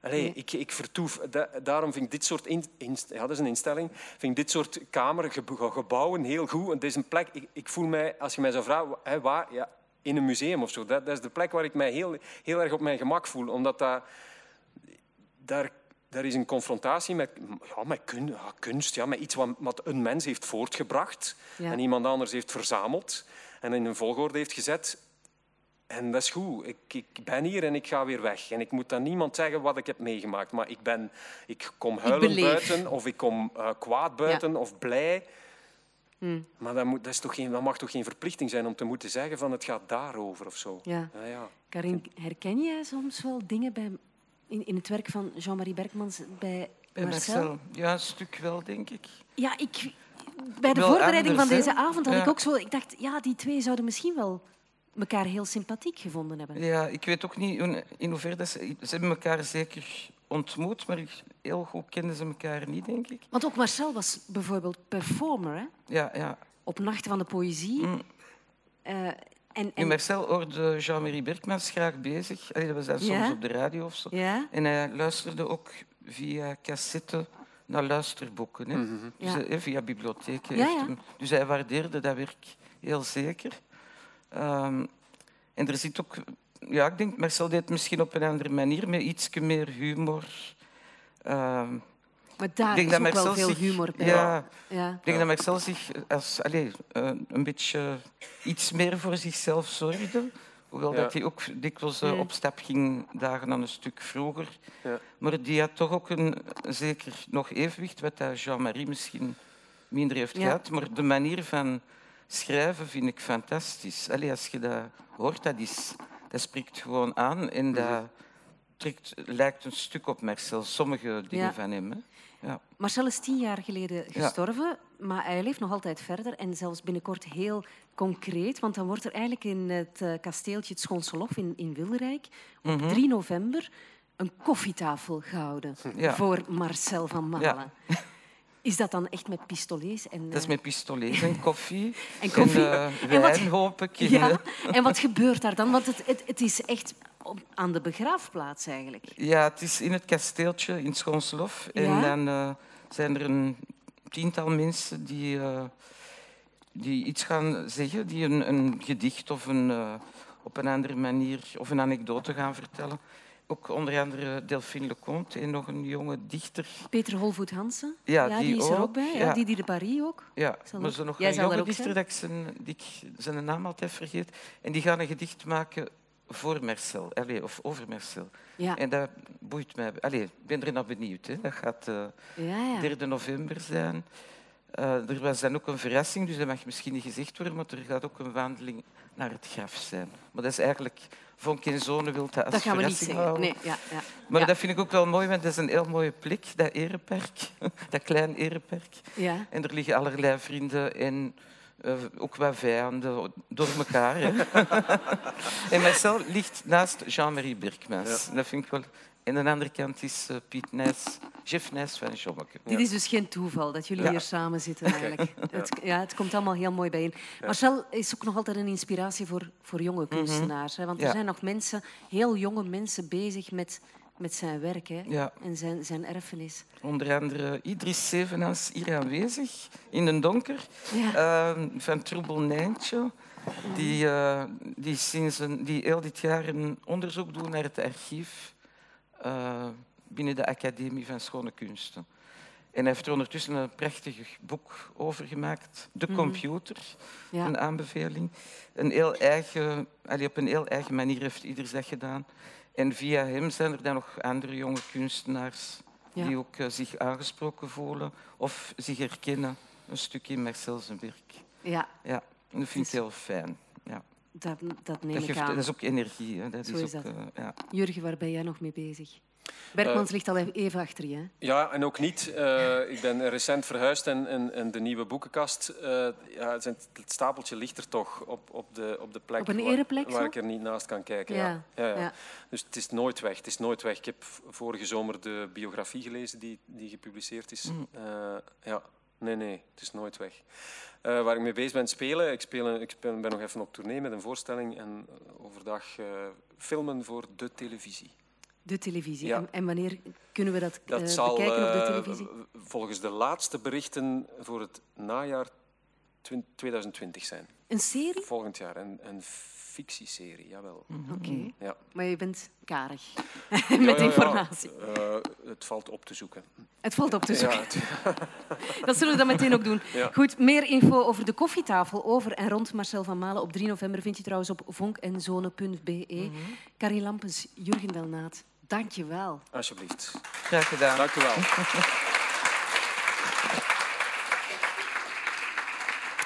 Allee, Nee. ik, ik vertoef... da- daarom vind ik dit soort... In, ja, dat is een instelling. vind ik dit soort kamer, ge- gebouwen heel goed. Het is een plek... Ik, ik voel mij, als je mij zou vragen, hè, waar... Ja, in een museum of zo. Dat, dat is de plek waar ik mij heel, heel erg op mijn gemak voel. Omdat dat daar, daar is een confrontatie met, ja, met kun- ja, kunst, ja, met iets wat, wat een mens heeft voortgebracht Ja. en iemand anders heeft verzameld en in een volgorde heeft gezet. En dat is goed. Ik, ik ben hier en ik ga weer weg. En ik moet aan niemand zeggen wat ik heb meegemaakt. Maar ik, ben, ik kom huilend buiten of ik kom eh, kwaad buiten of blij. Hm. Maar dat, moet, dat, is toch geen, dat mag toch geen verplichting zijn om te moeten zeggen van het gaat daarover of zo. Ja. Ja, ja. Karin, herken jij soms wel dingen bij, in, in het werk van Jean-Marie Berkmans bij Bij Marcel? Marcel. Ja, een stuk wel, denk ik. Ja, ik, bij de voorbereiding anders, van deze avond had Ja. ik ook zo... Ik dacht, ja, die twee zouden misschien wel elkaar heel sympathiek gevonden hebben. Ja, ik weet ook niet in- hoeverre dat ze... Ze hebben elkaar zeker ontmoet, maar heel goed kenden ze elkaar niet, denk ik. Want ook Marcel was bijvoorbeeld performer hè? Ja, ja. op Nachten van de Poëzie. Mm. Eh, en, En Marcel hoorde Jean-Marie Berkmans graag bezig. Allee, dat was Ja? soms op de radio of zo. ja? En hij luisterde ook via cassette naar luisterboeken. Hè. Dus, Ja. eh, via bibliotheken. Ja, ja. Dus hij waardeerde dat werk heel zeker. Ehm, en er zit ook... Ja, ik denk, Marcel deed het misschien op een andere manier, met iets meer humor. Ehm, Maar daar ik denk is dat ook wel Marcel veel zich- humor bij. Ja, Ja. ik denk dat Marcel zich als, allez, eh, een beetje iets meer voor zichzelf zorgde. Hoewel Ja. dat hij ook dikwijls eh, Mm. op stap ging dagen aan een stuk vroeger. Ja. Maar die had toch ook een zeker nog evenwicht, wat dat Jean-Marie misschien minder heeft Ja. gehad. Maar de manier van schrijven vind ik fantastisch. Allee, als je dat hoort, dat, is, dat spreekt gewoon aan en dat trekt, lijkt een stuk op Marcel. Sommige dingen Ja. van hem. Hè. Ja. Marcel is tien jaar geleden gestorven, maar hij leeft nog altijd verder en zelfs binnenkort heel concreet, want dan wordt er eigenlijk in het eh, kasteeltje het Schoonselhof in, in Wilderijk op 3 november een koffietafel gehouden Ja. voor Marcel van Malen. [LAUGHS] Is dat dan echt met pistolets en, Dat is eh, met pistolet en koffie. [LAUGHS] En koffie. En, eh, En wat- wijn, hoop ik. En, ja, [LAUGHS] en wat gebeurt daar dan? Want het, het, het is echt aan de begraafplaats eigenlijk. Ja, het is in het kasteeltje in Schoonselhof. Ja? En dan eh, zijn er een tiental mensen die, die iets gaan zeggen, die een, een gedicht of een, op een andere manier of een anekdote gaan vertellen. Ook onder andere Delphine Leconte en nog een jonge dichter. Peter Holvoet Hansen, Ja, die, die is er ook ook, bij. Ja. ja. Die, die de Paris ook. Ja, Zal maar zo nog Jij een jonge dichter zijn? dat ik zijn, die ik zijn naam altijd vergeet. En die gaan een gedicht maken voor Marcel, Allee, of over Marcel. Ja, En dat boeit mij. Allee, ik ben er naar benieuwd. Hè. Dat gaat eh ja, ja. 3 november zijn. Eh, er was dan ook een verrassing, dus dat mag misschien niet gezegd worden, maar er gaat ook een wandeling naar het graf zijn. Maar dat is eigenlijk... Vonk en Zonen wil dat als Dat gaan we niet zeggen. Nee, ja, ja. Maar Ja. dat vind ik ook wel mooi, want dat is een heel mooie plek, dat erepark. [LAUGHS] dat klein erepark. ja. En er liggen allerlei vrienden en eh, ook wat vijanden door elkaar. Hè. [LAUGHS] en Marcel ligt naast Jean-Marie Birkmans. Dat vind ik wel... En aan de andere kant is eh, Piet Nijs, Jeff Nijs van Jommeke. Dit is dus geen toeval dat jullie Ja. hier samen zitten eigenlijk. [LAUGHS] Het, ja, het komt allemaal heel mooi bijeen. Marcel is ook nog altijd een inspiratie voor, voor jonge kunstenaars. Hè? Want er Mhm. Zijn nog mensen, heel jonge mensen, bezig met, met zijn werk hè? Ja. en zijn, zijn erfenis. Onder andere Idris Zevenaars hier aanwezig, in een donker, Ja. eh, van Troebel Nijntje. Die, eh, die, sinds een, die heel dit jaar een onderzoek doen naar het archief eh, binnen de Academie van Schone Kunsten. En hij heeft er ondertussen een prachtig boek over gemaakt. De computer, Ja. een aanbeveling. Een heel eigen, allee, op een heel eigen manier heeft ieder dat gedaan. En via hem zijn er dan nog andere jonge kunstenaars Ja. die ook eh, zich aangesproken voelen of zich herkennen een stuk in Marcel zijn werk. ja, Ja, en dat vind ik Dus- heel fijn. Ja. dat, dat neem Dat, ik geeft, aan. dat is ook energie. Hè. Dat Zo is is ook, dat. eh, ja. Jurgen, waar ben jij nog mee bezig? Berkmans Eh, ligt al even achter je. Hè? Ja, en ook niet. Eh, ik ben recent verhuisd en, en, en de nieuwe boekenkast, eh, ja, het, stapeltje ligt er toch op, op, de, op de plek Op een waar- ereplek waar, zo? ik er niet naast kan kijken. Ja, Ja. Ja. Dus het is nooit weg. Het is nooit weg. Ik heb vorige zomer de biografie gelezen die, die gepubliceerd is. Mm. Ja, nee, nee, het is nooit weg. Waar ik mee bezig ben spelen, ik, speel, ik ben nog even op tournee met een voorstelling en overdag filmen voor de televisie. De televisie. Ja. En, en wanneer kunnen we dat, Dat eh, zal bekijken op de eh, televisie? volgens de laatste berichten voor het najaar twin- 2020 zijn. Een serie? Volgend jaar. Een, een fictieserie, jawel. Oké. Ja. Maar je bent karig [LAUGHS] met ja, ja. informatie. Eh, het valt op te zoeken. Het valt op te zoeken. [LAUGHS] Ja, het- Dat zullen we dan meteen ook doen. Ja. Goed, meer info over de koffietafel over en rond Marcel van Malen op 3 november vind je trouwens op vonkenzone.be. Mhm. Karin Lampens, Jurgen Welnaat, dank je wel. alsjeblieft. Graag gedaan. Dank u wel. [LAUGHS]